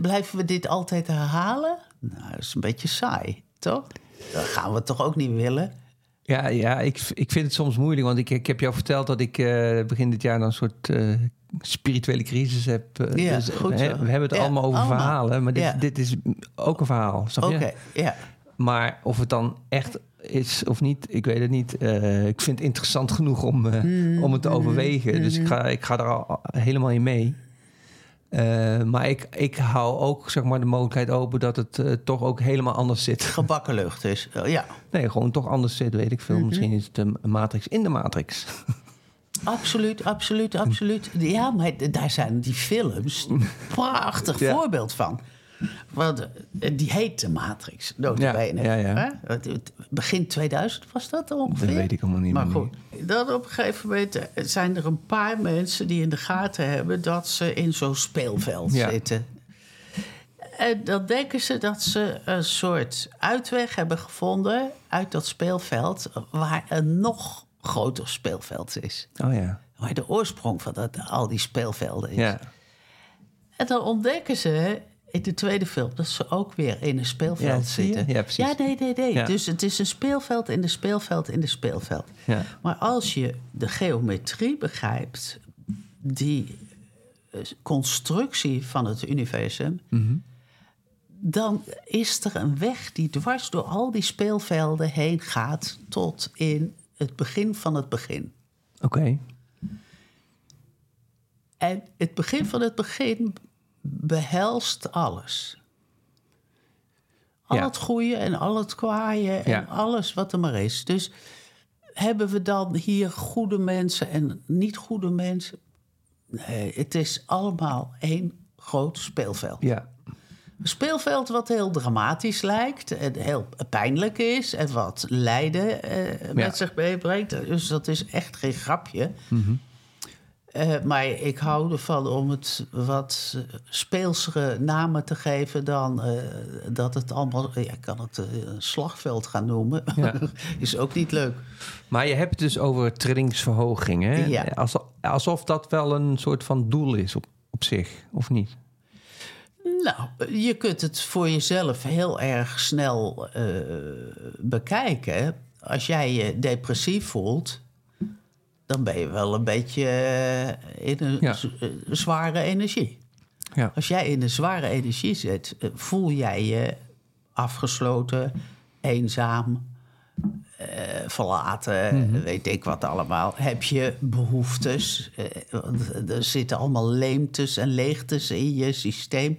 Blijven we dit altijd herhalen? Nou, dat is een beetje saai, toch? Dat gaan we toch ook niet willen? Ja, ja ik, ik vind het soms moeilijk. Want ik, ik heb jou verteld dat ik uh, begin dit jaar dan een soort uh, spirituele crisis heb. Uh, ja, dus, goed we hebben het ja, allemaal over allemaal. verhalen. Maar dit, ja. dit is ook een verhaal. Oké, okay, ja. Maar of het dan echt is of niet, ik weet het niet. Uh, ik vind het interessant genoeg om, uh, mm, om het te overwegen. Mm, dus ik ga, ik ga er al helemaal in mee. Uh, maar ik, ik hou ook zeg maar, de mogelijkheid open dat het toch ook helemaal anders zit. Gebakken lucht is, ja. Nee, gewoon toch anders zit, weet ik veel. Mm -hmm. Misschien is het een matrix in de matrix. Absoluut, absoluut, absoluut. Ja, maar daar zijn die films <laughs> een prachtig ja. voorbeeld van. Want die heet de Matrix, notabene. Ja, ja, ja. Begin 2000 was dat ongeveer? Dat weet ik allemaal niet maar goed, dan op een gegeven moment zijn er een paar mensen die in de gaten hebben... dat ze in zo'n speelveld ja. zitten. En dan denken ze dat ze een soort uitweg hebben gevonden uit dat speelveld... waar een nog groter speelveld is. Oh ja. Waar de oorsprong van dat, al die speelvelden is. Ja. En dan ontdekken ze in de tweede film dat ze ook weer in een speelveld ja, zitten. Ja, precies. Ja, nee, nee, nee. Ja. Dus het is een speelveld in de speelveld in de speelveld. Ja. Maar als je de geometrie begrijpt, die constructie van het universum, mm -hmm. dan is er een weg die dwars door al die speelvelden heen gaat tot in het begin van het begin. Oké. Okay. En het begin van het begin behelst alles. Al Ja. het goede en al het kwaaie en Ja. alles wat er maar is. Dus hebben we dan hier goede mensen en niet goede mensen? Nee, het is allemaal één groot speelveld. Ja. Een speelveld wat heel dramatisch lijkt en heel pijnlijk is en wat lijden eh, met Ja. zich meebrengt. Dus dat is echt geen grapje. Mhm. Eh, maar ik hou ervan om het wat speelsere namen te geven dan eh, dat het allemaal. Ja, ik kan het een slagveld gaan noemen. Ja. <laughs> is ook niet leuk. Maar je hebt het dus over trillingsverhoging. Hè? Ja. Alsof, alsof dat wel een soort van doel is op, op zich, of niet? Nou, je kunt het voor jezelf heel erg snel bekijken. Als jij je depressief voelt, dan ben je wel een beetje eh, in een Ja. eh, zware energie. Ja. Als jij in een zware energie zit, eh, voel jij je afgesloten, eenzaam, verlaten, weet ik wat allemaal. Heb je behoeftes? eh, er zitten allemaal leemtes en leegtes in je systeem.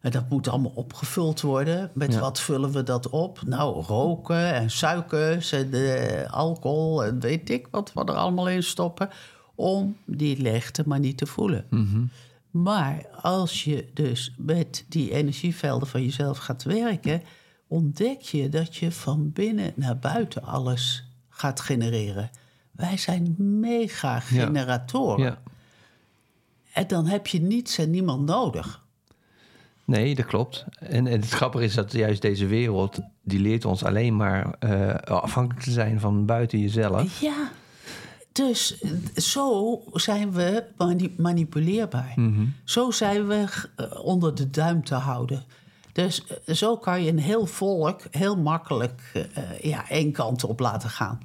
En dat moet allemaal opgevuld worden. Met Ja. wat vullen we dat op? Nou, roken en suikers en eh, alcohol en weet ik wat we er allemaal in stoppen. Om die leegte maar niet te voelen. Mhm. Maar als je dus met die energievelden van jezelf gaat werken, ontdek je dat je van binnen naar buiten alles gaat genereren. Wij zijn mega generatoren. Ja. En dan heb je niets en niemand nodig. Nee, dat klopt. En, en het grappige is dat juist deze wereld... die leert ons alleen maar eh, afhankelijk te zijn van buiten jezelf. Ja. Dus zo zijn we mani- manipuleerbaar. Zo zijn we eh, onder de duim te houden. Dus eh, zo kan je een heel volk heel makkelijk ja, één kant op laten gaan.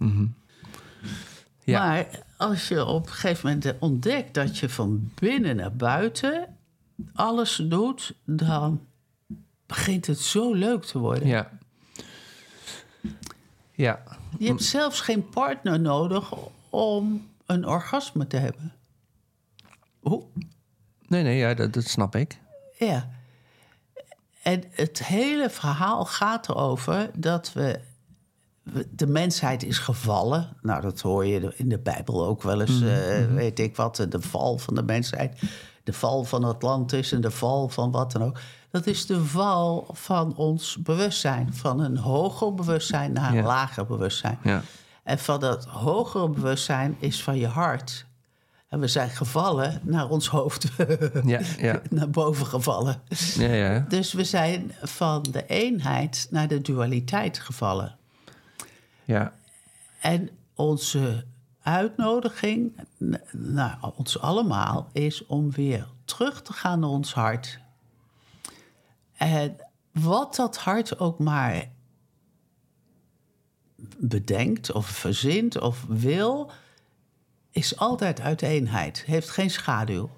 Ja. Maar als je op een gegeven moment ontdekt dat je van binnen naar buiten alles doet, dan begint het zo leuk te worden. Ja. Ja. Je hebt zelfs geen partner nodig om een orgasme te hebben. Hoe? Nee, nee, ja, dat, dat snap ik. Ja. En het hele verhaal gaat erover dat we. De mensheid is gevallen. Nou, dat hoor je in de Bijbel ook wel eens, eh, weet ik wat. De val van de mensheid. De val van Atlantis en de val van wat dan ook. Dat is de val van ons bewustzijn. Van een hoger bewustzijn naar een Ja. lager bewustzijn. Ja. En van dat hogere bewustzijn is van je hart. En we zijn gevallen naar ons hoofd. <laughs> Ja, ja. naar boven gevallen. Ja, ja. Dus we zijn van de eenheid naar de dualiteit gevallen. Ja. En onze uitnodiging naar ons allemaal is om weer terug te gaan naar ons hart. En wat dat hart ook maar bedenkt of verzint of wil, is altijd uit eenheid. Heeft geen schaduw.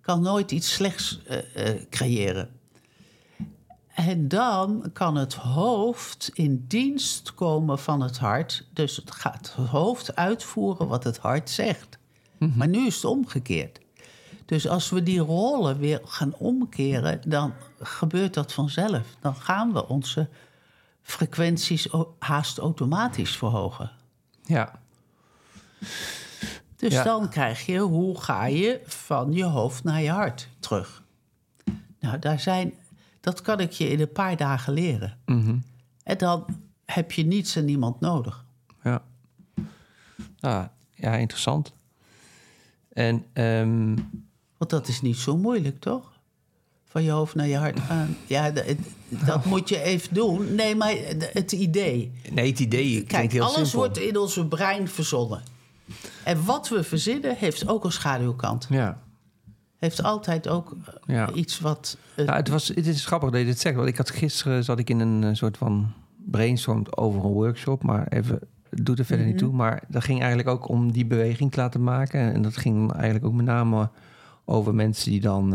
Kan nooit iets slechts eh, eh, creëren. En dan kan het hoofd in dienst komen van het hart. Dus het gaat het hoofd uitvoeren wat het hart zegt. Maar nu is het omgekeerd. Dus als we die rollen weer gaan omkeren, dan gebeurt dat vanzelf. Dan gaan we onze frequenties haast automatisch verhogen. Ja. Dus Ja. dan krijg je, hoe ga je van je hoofd naar je hart terug? Nou, daar zijn, dat kan ik je in een paar dagen leren. En dan heb je niets en niemand nodig. Ja. Ah, ja, interessant. En ehm, Want dat is niet zo moeilijk, toch? Van je hoofd naar je hart gaan. Ja, dat <laughs> moet je even doen. Nee, maar het idee. nee, het idee Kijk, heel alles simpel. wordt in onze brein verzonnen. En wat we verzinnen heeft ook een schaduwkant. Ja. Heeft altijd ook eh, Ja. iets wat... eh, Nou, het, was, het is grappig dat je dit zegt. Want ik had gisteren zat ik in een eh, soort van brainstorm over een workshop. Maar even, doet er verder niet toe. Maar dat ging eigenlijk ook om die beweging te laten maken. En dat ging eigenlijk ook met name over mensen die dan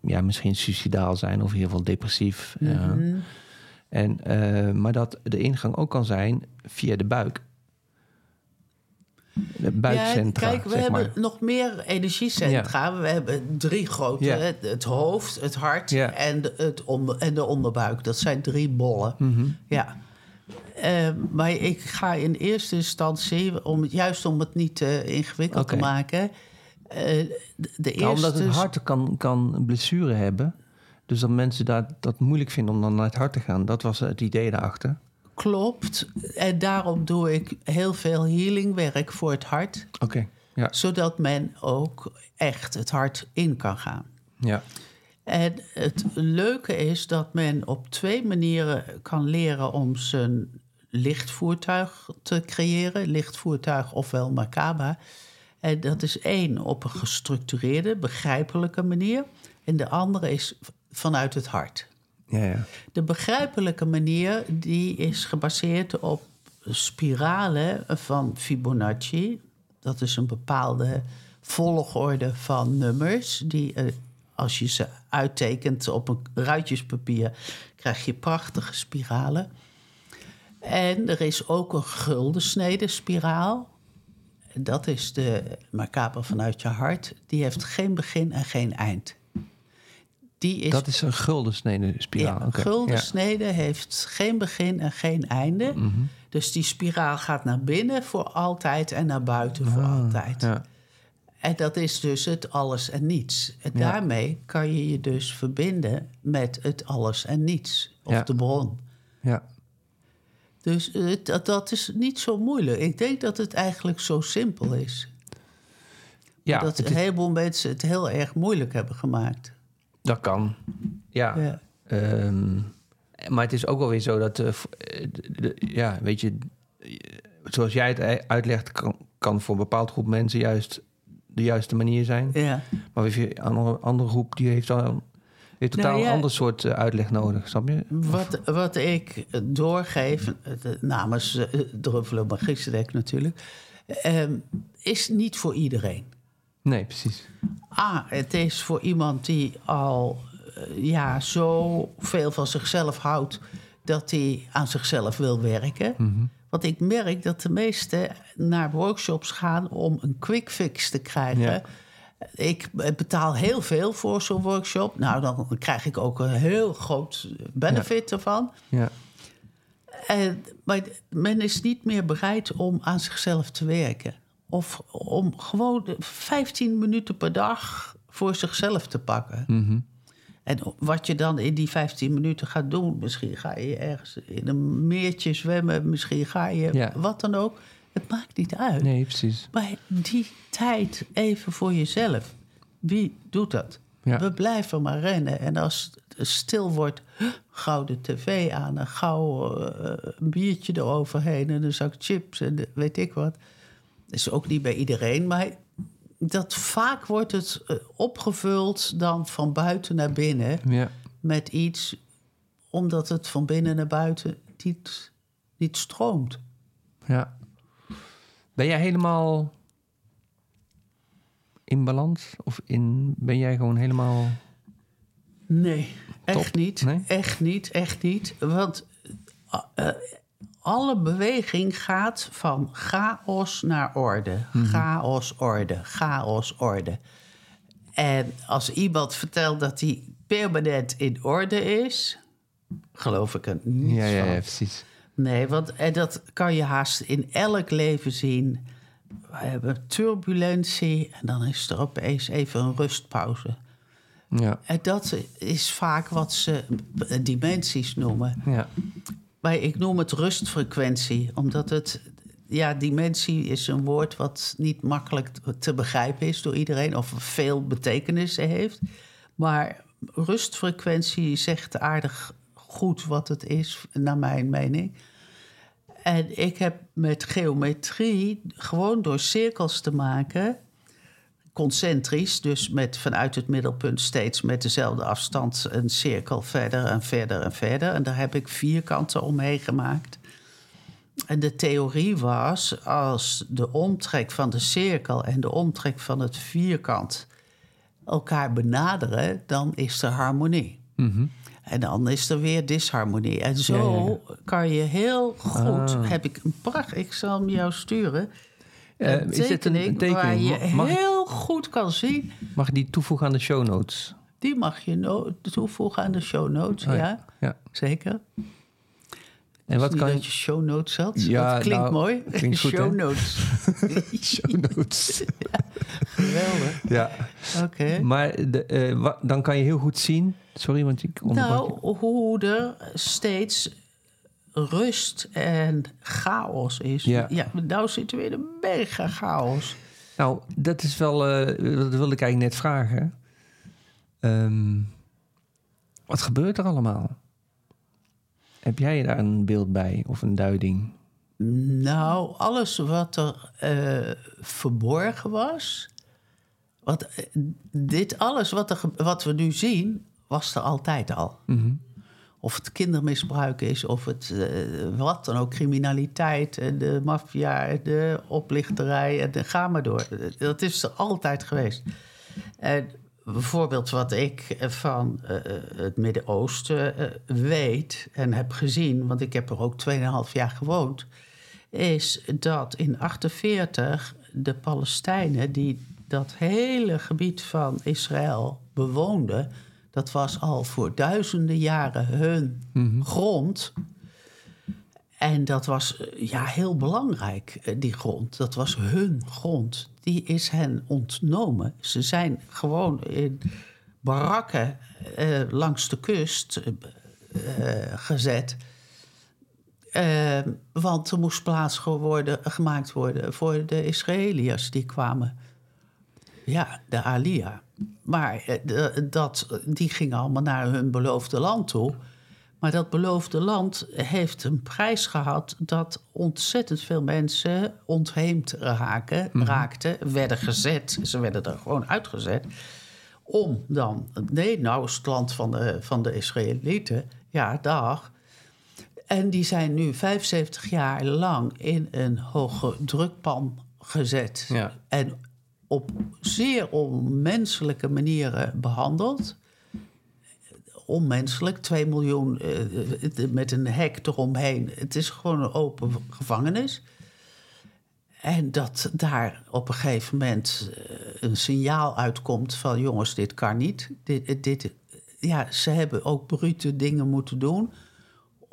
ja, misschien suicidaal zijn of in ieder geval depressief. eh. en, maar dat de ingang ook kan zijn via de buik. Buikcentra, Ja, kijk, we zeg hebben maar. nog meer energiecentra. We hebben drie grote. Ja. Het, hoofd, het hart en, de, het onder, en de onderbuik. Dat zijn drie bollen. Mhm. Ja. Eh, maar ik ga in eerste instantie, om, juist om het niet te ingewikkeld te maken... eh, de, de eerste... Nou, omdat het hart kan, kan een blessure hebben. Dus dat mensen dat, dat moeilijk vinden om dan naar het hart te gaan. Dat was het idee daarachter. Klopt. En daarom doe ik heel veel healingwerk voor het hart. Oké. Ja. Zodat men ook echt het hart in kan gaan. Ja. En het leuke is dat men op twee manieren kan leren om zijn lichtvoertuig te creëren. Lichtvoertuig ofwel Merkaba. En dat is één op een gestructureerde, begrijpelijke manier. En de andere is vanuit het hart. Ja, ja. De begrijpelijke manier die is gebaseerd op spiralen van Fibonacci. Dat is een bepaalde volgorde van nummers die eh, als je ze uittekent op een ruitjespapier krijg je prachtige spiralen. En er is ook een guldensnede spiraal. Dat is de macabre vanuit je hart. Die heeft geen begin en geen eind. Die is, Dat is een guldensnede spiraal. ja, Oké. gulden Ja. snede heeft geen begin en geen einde. Mhm. Dus die spiraal gaat naar binnen voor altijd en naar buiten voor altijd. Ah, Ja. En dat is dus het alles en niets. En daarmee kan je je dus verbinden met het alles en niets. Of de bron. Ja. Dus eh, dat, dat is niet zo moeilijk. Ik denk dat het eigenlijk zo simpel is. Ja, dat een heleboel mensen het heel erg moeilijk hebben gemaakt. Dat kan. Ja. Ja. Ehm, maar het is ook wel weer zo dat, eh, eh, de- ja, weet je, eh, zoals jij het uitlegt, kan, kan voor een bepaald groep mensen juist de juiste manier zijn. Ja. Maar weer een andere, andere groep die heeft dan heeft totaal Nou ja. een ander soort uitleg nodig, snap je? Wat, wat ik doorgeef, namens Druffelen Magisterdek natuurlijk, ehm, is niet voor iedereen. Nee, precies. A, het is voor iemand die al eh, ja, zo veel van zichzelf houdt dat hij aan zichzelf wil werken. Want ik merk dat de meesten naar workshops gaan om een quick fix te krijgen. Ja. Ik betaal heel veel voor zo'n workshop. Nou, dan krijg ik ook een heel groot benefit ervan. Ja. En, maar men is niet meer bereid om aan zichzelf te werken. Of om gewoon 15 minuten per dag voor zichzelf te pakken. Mhm. En wat je dan in die 15 minuten gaat doen, misschien ga je ergens in een meertje zwemmen, misschien ga je Ja. wat dan ook. Het maakt niet uit. Nee, precies. Maar die tijd even voor jezelf, wie doet dat? Ja. We blijven maar rennen. En als het stil wordt, gauw de tv aan en gauw eh, een biertje eroverheen en een zak chips en de- weet ik wat. Is ook niet bij iedereen, maar dat vaak wordt het eh, opgevuld dan van buiten naar binnen Ja. met iets, omdat het van binnen naar buiten niet, niet stroomt. ja. Ben jij helemaal in balans? Of in, ben jij gewoon helemaal... Nee, echt niet. Nee? Echt niet, echt niet. Want eh, eh, alle beweging gaat van chaos naar orde. Chaos, orde, chaos, orde. En als iemand vertelt dat hij permanent in orde is, geloof ik er niet Ja, ja, ja, precies. Nee, want en dat kan je haast in elk leven zien. We hebben turbulentie en dan is er opeens even een rustpauze. Ja, En dat is vaak wat ze dimensies noemen. ja. Ik noem het rustfrequentie, omdat het... Ja, dimensie is een woord wat niet makkelijk te begrijpen is door iedereen... of veel betekenissen heeft. Maar rustfrequentie zegt aardig goed wat het is, naar mijn mening. En ik heb met geometrie gewoon door cirkels te maken concentrisch, dus met vanuit het middelpunt steeds met dezelfde afstand een cirkel verder en verder en verder. En daar heb ik vierkanten omheen gemaakt. En de theorie was, als de omtrek van de cirkel en de omtrek van het vierkant elkaar benaderen, dan is er harmonie. Mhm. En dan is er weer disharmonie. En zo Ja, ja, kan je heel goed, Ah. heb ik een pracht, ik zal hem jou sturen. Eh, Een is dit een- een tekening, waar je heel goed kan zien. Mag die toevoegen aan de show notes? Die mag je no- toevoegen aan de show notes, Oh ja. ja. Ja. Zeker. En wat kan dat je show notes had. Ja, dat klinkt nou, mooi. klinkt goed, show notes. <laughs> show notes? <laughs> Geweldig. ja. Oké. Maar de, eh, wa- dan kan je heel goed zien... Sorry, want ik je. Nou, hoe er steeds rust en chaos is. Ja. nou zitten we in een mega chaos. Nou, dat is wel... eh, dat wilde ik eigenlijk net vragen. Ehm, wat gebeurt er allemaal? Heb jij daar een beeld bij of een duiding? Nou, alles wat er eh, verborgen was. Wat, eh, dit alles wat, er, wat we nu zien, was er altijd al. Mhm. Of het kindermisbruik is, of het eh, wat dan ook, criminaliteit, en de maffia, de oplichterij, en de, ga maar door. Dat is er altijd geweest. En bijvoorbeeld wat ik van eh, het Midden-Oosten eh, weet en heb gezien, want ik heb er ook 2,5 jaar gewoond, is dat in 48 de Palestijnen die dat hele gebied van Israël bewoonden, Dat was al voor duizenden jaren hun Mhm. grond. En dat was eh, ja, heel belangrijk, eh, die grond. Dat was hun grond. Die is hen ontnomen. Ze zijn gewoon in barakken eh, langs de kust eh, gezet. Eh, want er moest plaats gemaakt worden voor de Israëliërs die kwamen. Ja, de Alia. Maar eh, dat, die gingen allemaal naar hun beloofde land toe. Maar dat beloofde land heeft een prijs gehad dat ontzettend veel mensen ontheemd raken, raakten, werden gezet. Ze werden er gewoon uitgezet. Om dan, nee, nou is het land van de, van de Israëlieten. Ja, dag. En die zijn nu 75 jaar lang in een hoge drukpan gezet. Ja. En op zeer onmenselijke manieren behandeld. Onmenselijk, 2 miljoen eh, met een hek eromheen. Het is gewoon een open gevangenis. En dat daar op een gegeven moment eh, een signaal uitkomt van... jongens, dit kan niet. Dit, dit, ja, ze hebben ook brute dingen moeten doen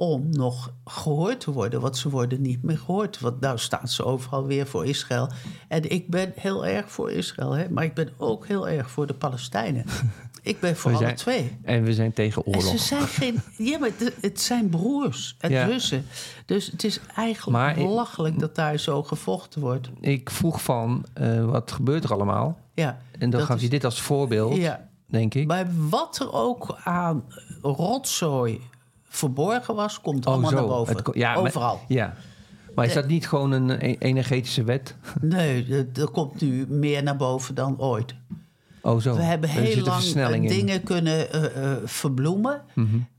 om nog gehoord te worden. Want ze worden niet meer gehoord. Want nou staan ze overal weer voor Israël. En ik ben heel erg voor Israël, hè, maar ik ben ook heel erg voor de Palestijnen. <laughs> Ik ben voor We alle zijn- twee. En we zijn tegen En ze oorlog. zijn geen. <laughs> Ja, maar het- het zijn broers en Ja. zussen. Dus het is eigenlijk Maar ik- belachelijk dat daar zo gevochten wordt. Ik vroeg van, eh, wat gebeurt er allemaal? Ja, En dan gaf je dit als voorbeeld, ja. denk ik. Maar wat er ook aan rotzooi verborgen was, komt Oh, allemaal naar boven. Het ja, maar- Overal. Ja. Maar is dat niet gewoon een e- energetische wet? <laughs> Nee, er- komt nu meer naar boven dan ooit. Oh, zo. We hebben Er heel lang in. Mhm. dingen kunnen eh, eh, verbloemen.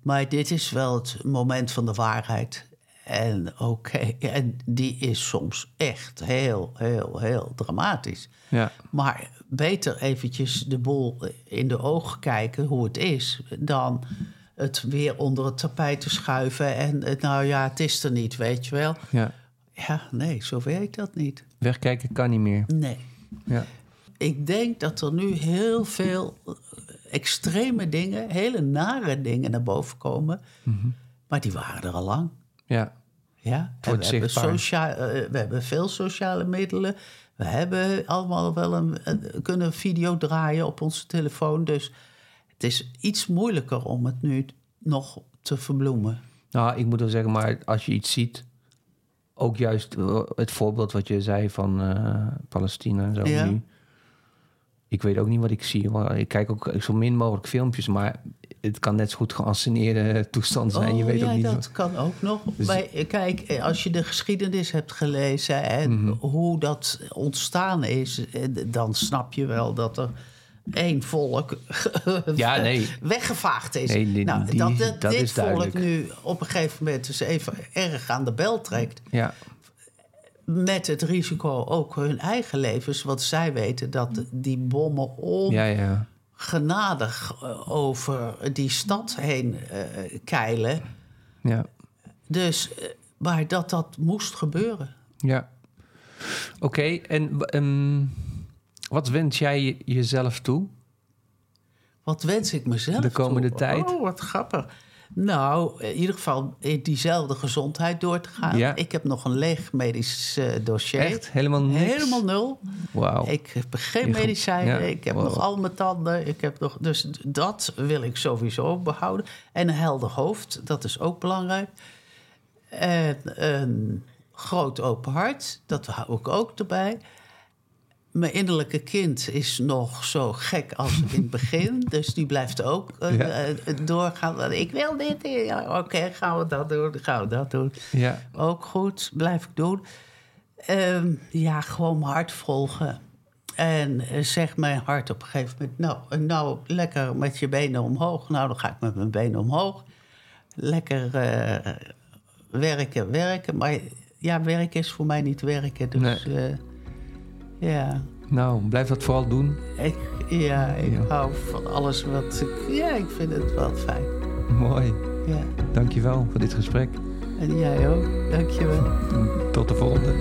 Maar dit is wel het moment van de waarheid. En oké, en die is soms echt heel, heel, heel dramatisch. Ja. Maar beter eventjes de boel in de ogen kijken hoe het is... dan het weer onder het tapijt te schuiven. En eh, nou ja, het is er niet, weet je wel. ja. Ja, nee, zo werkt dat niet. Wegkijken kan niet meer. Nee. Ja. Ik denk dat er nu heel veel extreme dingen, hele nare dingen naar boven komen. Maar die waren er al lang. Ja. Ja, Het en we, hebben eh, we hebben veel sociale middelen. We hebben allemaal wel een, een- kunnen video draaien op onze telefoon. Dus het is iets moeilijker om het nu nog te verbloemen. Nou, ik moet wel zeggen, maar als je iets ziet... ook juist eh, het voorbeeld wat je zei van eh, Palestina en zo Ja. nu... Ik weet ook niet wat ik zie. Ik kijk ook zo min mogelijk filmpjes, maar het kan net zo goed geanceneerde toestand zijn. je Oh, weet ja, ook niet. dat wat- kan ook nog. Dus- Maar kijk, als je de geschiedenis hebt gelezen en Mhm. hoe dat ontstaan is, eh, dan snap je wel dat er één volk <laughs> Ja, nee. weggevaagd is. Nee, die- nou, dat, dat, dit is volk duidelijk. nu op een gegeven moment dus even erg aan de bel trekt. Ja, Met het risico ook hun eigen levens. Want zij weten dat die bommen ja, ja. ongenadig eh, over die stad heen eh, keilen. ja. Dus, eh, maar dat dat moest gebeuren. Ja. Oké, en ehm, wat wens jij je- jezelf toe? Wat wens ik mezelf De komende toe? tijd? Oh, wat grappig. Nou, in ieder geval in diezelfde gezondheid door te gaan. Ja. Ik heb nog een leeg medisch eh, dossier. Echt? Helemaal niks? Helemaal nul. Wauw. Ik heb geen medicijnen. ja, Ik heb wow. nog al mijn tanden. Ik heb nog, dus dat wil ik sowieso behouden. En een helder hoofd, dat is ook belangrijk. En een groot open hart, dat hou ik ook erbij. Mijn innerlijke kind is nog zo gek als in het begin. <laughs> dus die blijft ook eh, Ja. eh, doorgaan. Ik wil dit. Ja, Oké, gaan we dat doen. Gaan we dat doen. Ja, Ook goed, blijf ik doen. Ehm, ja, gewoon mijn hart volgen. En eh, zegt mijn hart op een gegeven moment... Nou, nou, lekker met je benen omhoog. Nou, dan ga ik met mijn benen omhoog. Lekker werken, werken. Maar ja, werken is voor mij niet werken. Dus ja, nou, blijf dat vooral doen. ik, ja, ik Ja. hou van alles wat ik... Ja, ik vind het wel fijn. Mooi. Ja. Dankjewel voor dit gesprek. En jij ook. Dank je wel. Tot de volgende.